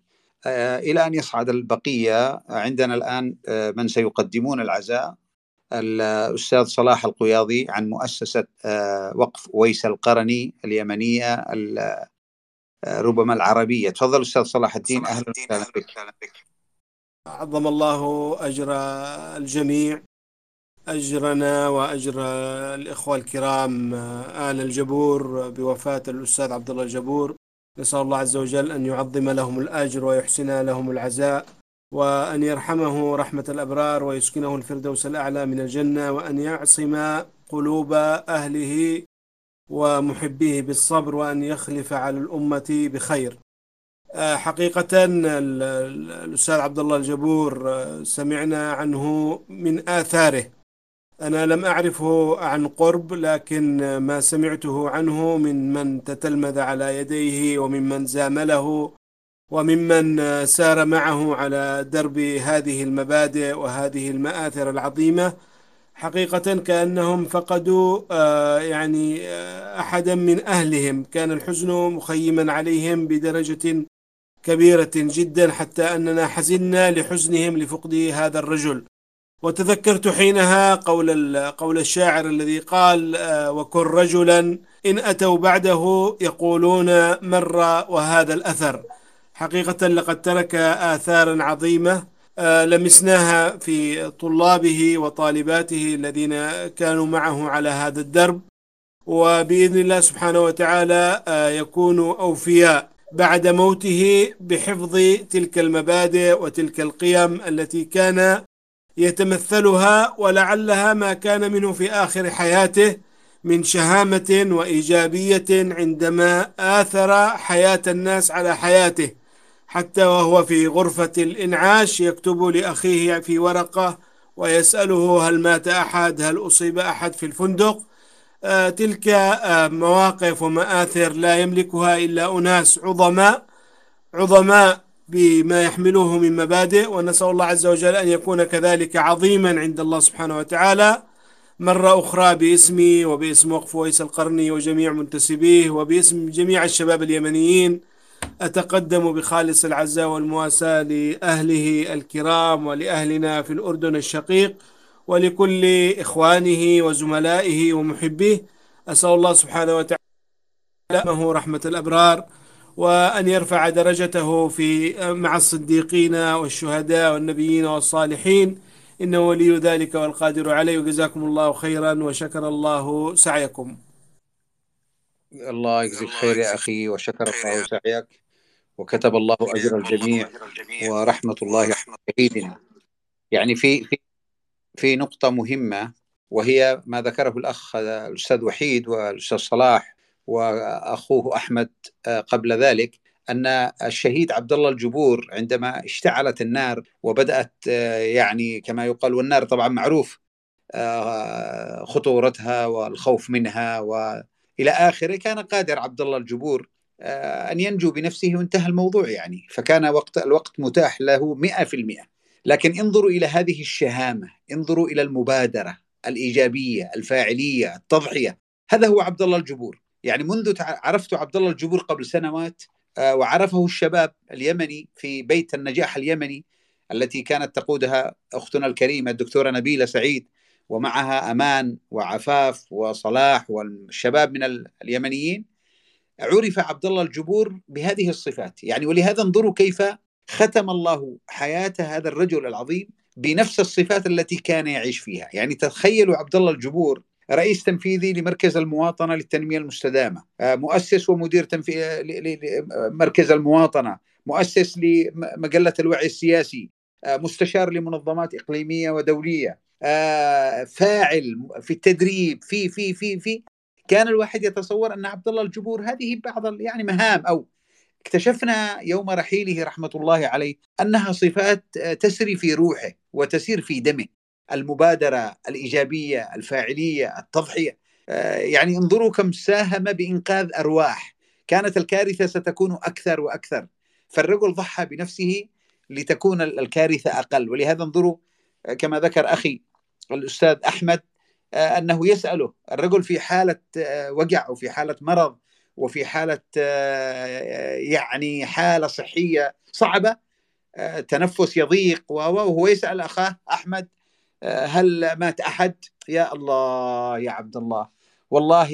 آه، إلى أن يصعد البقية عندنا الآن آه، من سيقدمون العزاء. الأستاذ صلاح القياضي عن مؤسسة آه، وقف ويس القرني اليمنية ربما العربية. تفضل أستاذ صلاح الدين. أهلا وسهلا بك عظم الله أجر الجميع. أجرنا وأجر الإخوة الكرام آل الجبور بوفاة الأستاذ عبد الله الجبور. نسأل الله عز وجل أن يعظم لهم الأجر ويحسن لهم العزاء وأن يرحمه رحمة الأبرار ويسكنه الفردوس الأعلى من الجنة وأن يعصم قلوب أهله ومحبيه بالصبر وأن يخلف على الأمة بخير. حقيقة الأستاذ عبد الله الجبور سمعنا عنه من آثاره. أنا لم أعرفه عن قرب لكن ما سمعته عنه من من تتلمذ على يديه وممن زامله وممن سار معه على درب هذه المبادئ وهذه المآثر العظيمة. حقيقة كأنهم فقدوا يعني أحدا من أهلهم. كان الحزن مخيما عليهم بدرجة كبيرة جدا حتى أننا حزنا لحزنهم لفقد هذا الرجل. وتذكرت حينها قول قول الشاعر الذي قال وكن رجلا إن أتوا بعده يقولون مر وهذا الأثر. حقيقة لقد ترك آثارا عظيمة لمسناها في طلابه وطالباته الذين كانوا معه على هذا الدرب. وبإذن الله سبحانه وتعالى يكونوا أوفياء بعد موته بحفظ تلك المبادئ وتلك القيم التي كان يتمثلها ولعلها ما كان منه في آخر حياته من شهامة وإيجابية عندما آثر حياة الناس على حياته حتى وهو في غرفة الإنعاش يكتب لأخيه في ورقة ويسأله هل مات أحد هل أصيب أحد في الفندق. آه تلك آه مواقف ومآثر لا يملكها إلا أناس عظماء عظماء بما يحملوه من مبادئ ونسأل الله عز وجل أن يكون كذلك عظيما عند الله سبحانه وتعالى. مرة أخرى باسمي وباسم وقف ويس القرني وجميع منتسبيه وباسم جميع الشباب اليمنيين أتقدم بخالص العزاء والمواساة لأهله الكرام ولأهلنا في الأردن الشقيق ولكل إخوانه وزملائه ومحبيه. أسأل الله سبحانه وتعالى رحمة الأبرار وأن يرفع درجته في مع الصديقين والشهداء والنبيين والصالحين. إنه ولي ذلك والقادر عليه. وجزاكم الله خيرا وشكر الله سعيكم. الله يجزيك خير يا أخي وشكر الله سعيك. وكتب الله أجر الجميع ورحمة الله شهيدنا يعني في في في نقطة مهمة وهي ما ذكره الأخ الأستاذ وحيد والأستاذ صلاح. وأخوه أحمد قبل ذلك أن الشهيد عبد الله الجبور عندما اشتعلت النار وبدأت يعني كما يقال والنار طبعا معروف خطورتها والخوف منها وإلى آخره كان قادر عبد الله الجبور أن ينجو بنفسه وانتهى الموضوع يعني. فكان وقت الوقت متاح له مئة في المئة. لكن انظروا إلى هذه الشهامة انظروا إلى المبادرة الإيجابية الفاعلية التضحية. هذا هو عبد الله الجبور. يعني منذ عرفت عبد الله الجبور قبل سنوات وعرفه الشباب اليمني في بيت النجاح اليمني التي كانت تقودها أختنا الكريمة الدكتورة نبيلة سعيد ومعها أمان وعفاف وصلاح والشباب من اليمنيين. عرف عبد الله الجبور بهذه الصفات. يعني ولهذا انظروا كيف ختم الله حياة هذا الرجل العظيم بنفس الصفات التي كان يعيش فيها. يعني تخيلوا عبد الله الجبور رئيس تنفيذي لمركز المواطنة للتنمية المستدامة. مؤسس ومدير تنفي... مركز المواطنة. مؤسس لمجلة الوعي السياسي. مستشار لمنظمات إقليمية ودولية. فاعل في التدريب. في في في في. كان الواحد يتصور أن عبد الله الجبور هذه بعض يعني مهام أو اكتشفنا يوم رحيله رحمة الله عليه أنها صفات تسري في روحه وتسير في دمه. المبادرة الإيجابية الفاعلية التضحية. يعني انظروا كم ساهم بإنقاذ أرواح. كانت الكارثة ستكون أكثر وأكثر. فالرجل ضحى بنفسه لتكون الكارثة أقل. ولهذا انظروا كما ذكر أخي الأستاذ أحمد أنه يسأله. الرجل في حالة وجع وفي حالة مرض وفي حالة يعني حالة صحية صعبة تنفس يضيق وهو يسأل أخاه أحمد هل مات أحد؟ يا الله يا عبد الله. والله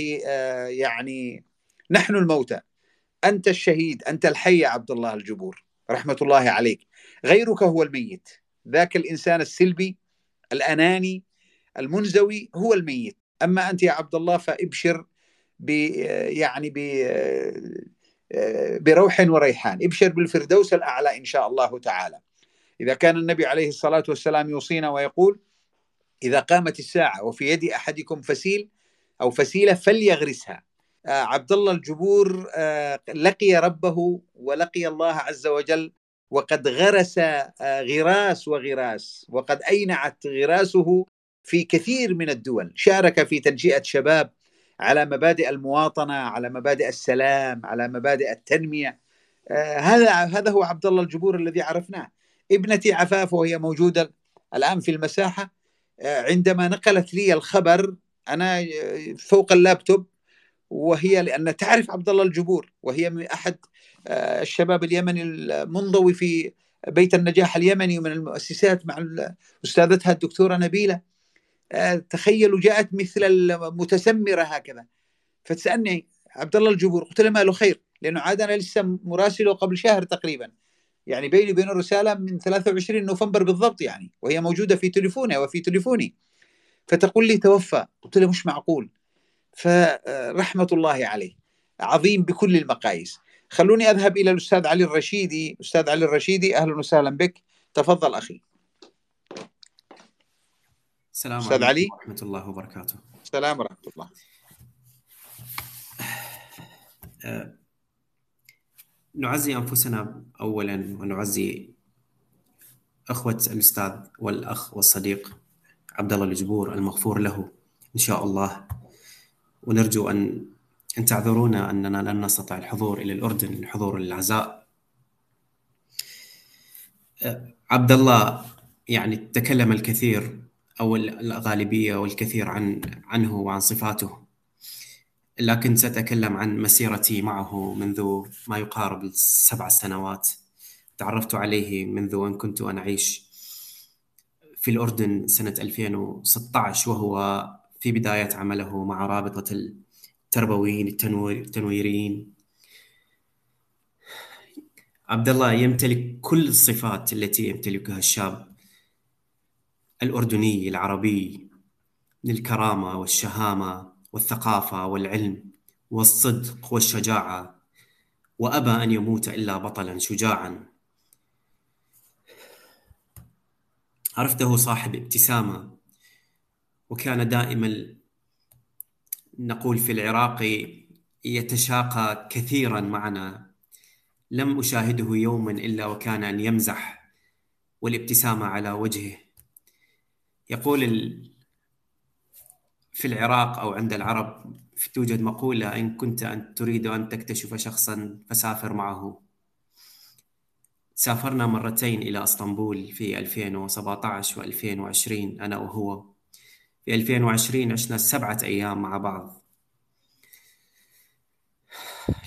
يعني نحن الموتى. أنت الشهيد أنت الحي يا عبد الله الجبور. رحمة الله عليك. غيرك هو الميت. ذاك الإنسان السلبي الأناني المنزوي هو الميت. أما أنت يا عبد الله فابشر ب يعني ب بروح وريحان. ابشر بالفردوس الأعلى إن شاء الله تعالى. إذا كان النبي عليه الصلاة والسلام يوصينا ويقول إذا قامت الساعة وفي يد أحدكم فسيل أو فسيلة فليغرسها. عبد الله الجبور لقي ربه ولقي الله عز وجل وقد غرس غراس وغراس وقد أينعت غراسه في كثير من الدول. شارك في تنشئة شباب على مبادئ المواطنة على مبادئ السلام على مبادئ التنمية. هذا هذا هو عبد الله الجبور الذي عرفناه. ابنتي عفاف وهي موجودة الآن في المساحة. عندما نقلت لي الخبر أنا فوق اللابتوب وهي لأن تعرف عبد الله الجبور وهي من أحد الشباب اليمني المنضوي في بيت النجاح اليمني ومن المؤسسات مع أستاذتها الدكتورة نبيلة. تخيلوا جاءت مثل المتسمرة هكذا. فتسألني عبد الله الجبور قلت له ما له خير؟ لأنه عاد أنا لسه مراسله قبل شهر تقريبا. يعني بيني وبين الرسالة من 23 نوفمبر بالضبط يعني وهي موجودة في تليفونها وفي تليفوني. فتقول لي توفى قلت له مش معقول. فرحمة الله عليه عظيم بكل المقاييس. خلوني أذهب إلى الأستاذ علي الرشيدي. أستاذ علي الرشيدي أهلا وسهلا بك. تفضل أخي. السلام أستاذ علي. ورحمة الله وبركاته. السلام ورحمة الله. أه نعزي أنفسنا اولا ونعزي أخوة الأستاذ والأخ والصديق عبد الله الجبور المغفور له إن شاء الله. ونرجو ان أن تعذرونا أننا لن نستطع الحضور إلى الأردن لحضور العزاء عبد الله يعني تكلم الكثير أو الغالبية والكثير عن عنه وعن صفاته. لكن سأتكلم عن مسيرتي معه منذ ما يقارب السبع سنوات. تعرفت عليه منذ أن كنت أنا أعيش في الأردن سنة 2016 وهو في بداية عمله مع رابطة التربويين التنويريين. عبد الله يمتلك كل الصفات التي يمتلكها الشاب الأردني العربي من الكرامة والشهامة. والثقافة والعلم والصدق والشجاعة وأبى أن يموت إلا بطلا شجاعا. عرفته صاحب ابتسامة وكان دائما نقول في العراق يتشاقى كثيرا معنا. لم أشاهده يوما إلا وكان أن يمزح والابتسامة على وجهه. يقول في العراق أو عند العرب توجد مقولة إن كنت أن تريد أن تكتشف شخصا فسافر معه. سافرنا مرتين إلى إسطنبول في 2017 و2020 أنا وهو. في 2020 عشنا سبعة أيام مع بعض.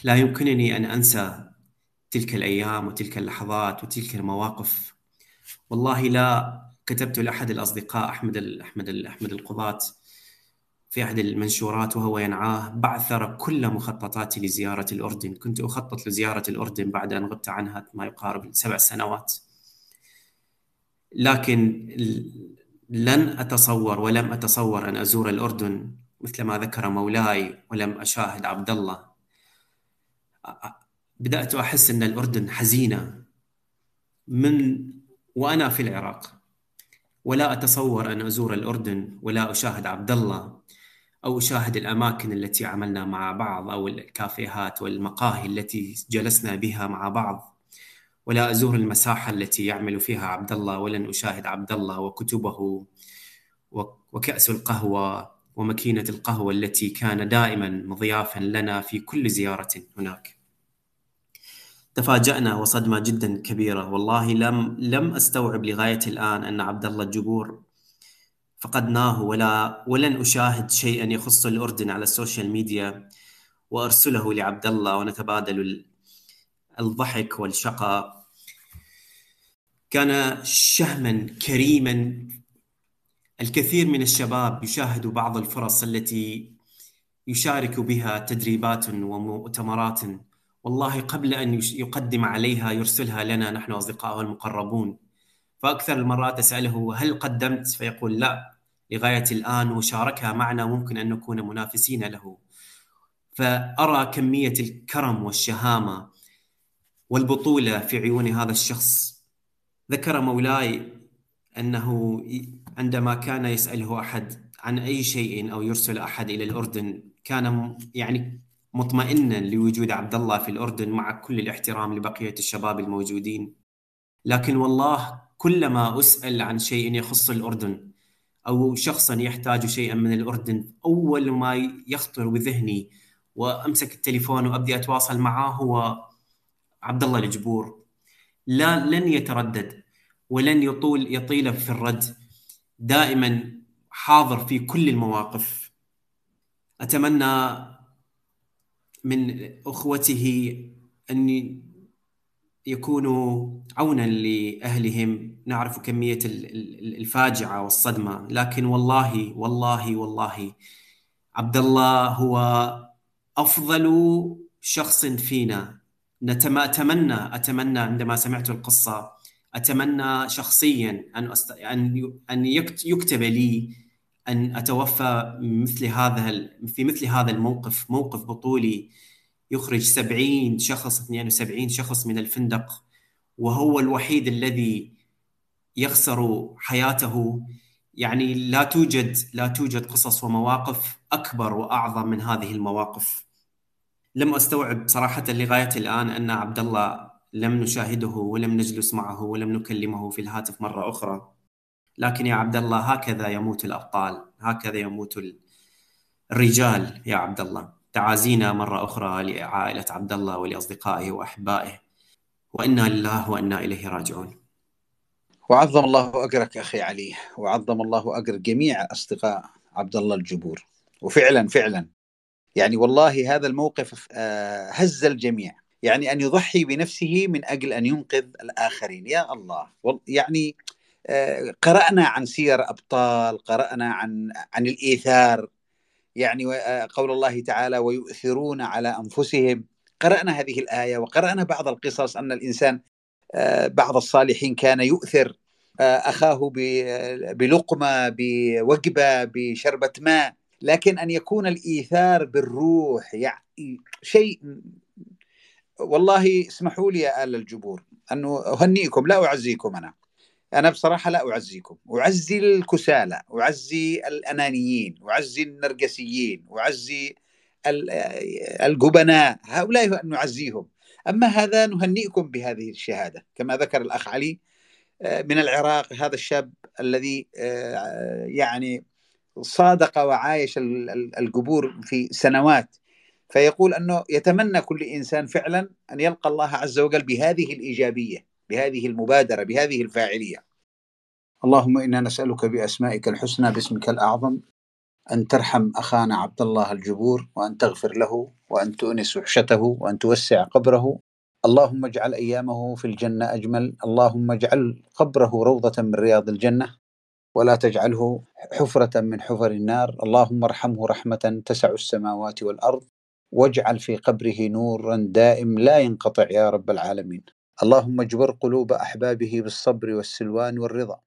لا يمكنني أن أنسى تلك الأيام وتلك اللحظات وتلك المواقف. والله لا كتبت لأحد الأصدقاء أحمد أحمد أحمد القضاة في أحد المنشورات وهو ينعاه بعثر كل مخططاتي لزيارة الأردن. كنت أخطط لزيارة الأردن بعد أن غبت عنها ما يقارب سبع سنوات. لكن لن أتصور ولم أتصور أن أزور الأردن مثل ما ذكر مولاي ولم أشاهد عبد الله. بدأت أحس أن الأردن حزينة من وأنا في العراق. ولا أتصور أن أزور الأردن ولا أشاهد عبد الله. أو أشاهد الأماكن التي عملنا مع بعض أو الكافيهات والمقاهي التي جلسنا بها مع بعض. ولا أزور المساحة التي يعمل فيها عبد الله ولن أشاهد عبد الله وكتبه وكأس القهوة وماكينة القهوة التي كان دائما مضيافا لنا في كل زيارة هناك. تفاجأنا وصدمة جدا كبيرة. والله لم لم أستوعب لغاية الآن أن عبد الله الجبور فقدناه ولا ولن أشاهد شيئا يخص الأردن على السوشيال ميديا وأرسله لعبد الله ونتبادل الضحك والشقاء. كان شهما كريما. الكثير من الشباب يشاهد بعض الفرص التي يشارك بها تدريبات ومؤتمرات. والله قبل أن يقدم عليها يرسلها لنا نحن أصدقائه المقربون. فأكثر المرات أسأله هل قدمت؟ فيقول لا. لغاية الآن وشاركها معنا ممكن أن نكون منافسين له. فأرى كمية الكرم والشهامة والبطولة في عيون هذا الشخص. ذكر مولاي أنه عندما كان يسأله أحد عن أي شيء أو يرسل أحد إلى الأردن كان يعني مطمئنا لوجود عبد الله في الأردن مع كل الاحترام لبقية الشباب الموجودين. لكن والله كلما أسأل عن شيء يخص الأردن أو شخصا يحتاج شيئا من الأردن أول ما يخطر بذهني وأمسك التليفون وأبدي أتواصل معه هو عبد الله الجبور. لا لن يتردد ولن يطول يطيل في الرد. دائما حاضر في كل المواقف. أتمنى من أخوته أن يكونوا عونا لأهلهم. نعرف كمية الفاجعة والصدمة. لكن والله والله والله عبد الله هو أفضل شخص فينا. أتمنى أتمنى عندما سمعت القصة أتمنى شخصيا أن أست... أن أن يكتب لي أن أتوفى مثل هذا في مثل هذا الموقف موقف بطولي. يخرج 70 شخص 72 شخص من الفندق وهو الوحيد الذي يخسر حياته. يعني لا توجد لا توجد قصص ومواقف أكبر وأعظم من هذه المواقف. لم أستوعب صراحة لغاية الآن أن عبد الله لم نشاهده ولم نجلس معه ولم نكلمه في الهاتف مرة أخرى. لكن يا عبد الله هكذا يموت الأبطال هكذا يموت الرجال يا عبد الله تعازينا مرة أخرى لعائلة عبد الله ولأصدقائه وأحبائه. وإنا لله وإنا إليه راجعون. وعظم الله أجرك أخي علي وعظم الله أجر جميع أصدقاء عبد الله الجبور. وفعلا فعلا. يعني والله هذا الموقف آه، هز الجميع. يعني أن يضحي بنفسه من أجل أن ينقذ الآخرين. يا الله. يعني آه، قرأنا عن سير أبطال قرأنا عن عن الإيثار. يعني آه، قول الله تعالى ويؤثرون على أنفسهم. قرأنا هذه الآية وقرأنا بعض القصص أن الإنسان آه، بعض الصالحين كان يؤثر آه، أخاه بلقمة بوجبة بشربة ماء لكن أن يكون الإيثار بالروح يعني شيء والله اسمحوا لي يا آل الجبور أنه أهنئكم لا أعزيكم أنا. أنا بصراحة لا أعزيكم. أعزي الكسالى أعزي الأنانيين أعزي النرجسيين أعزي الجبناء هؤلاء نعزيهم. أما هذا نهنئكم بهذه الشهادة. كما ذكر الأخ علي آه، من العراق هذا الشاب الذي آه، يعني صادق وعايش القبور في سنوات. فيقول أنه يتمنى كل إنسان فعلا أن يلقى الله عز وجل بهذه الإيجابية. بهذه المبادرة بهذه الفاعلية. اللهم إنا نسألك بأسمائك الحسنى باسمك الأعظم أن ترحم أخانا عبد الله الجبور وأن تغفر له وأن تؤنس وحشته وأن توسع قبره. اللهم اجعل أيامه في الجنة أجمل. اللهم اجعل قبره روضة من رياض الجنة ولا تجعله حفرة من حفر النار. اللهم ارحمه رحمة تسع السماوات والأرض واجعل في قبره نورا دائم لا ينقطع يا رب العالمين. اللهم اجبر قلوب أحبابه بالصبر والسلوان والرضا.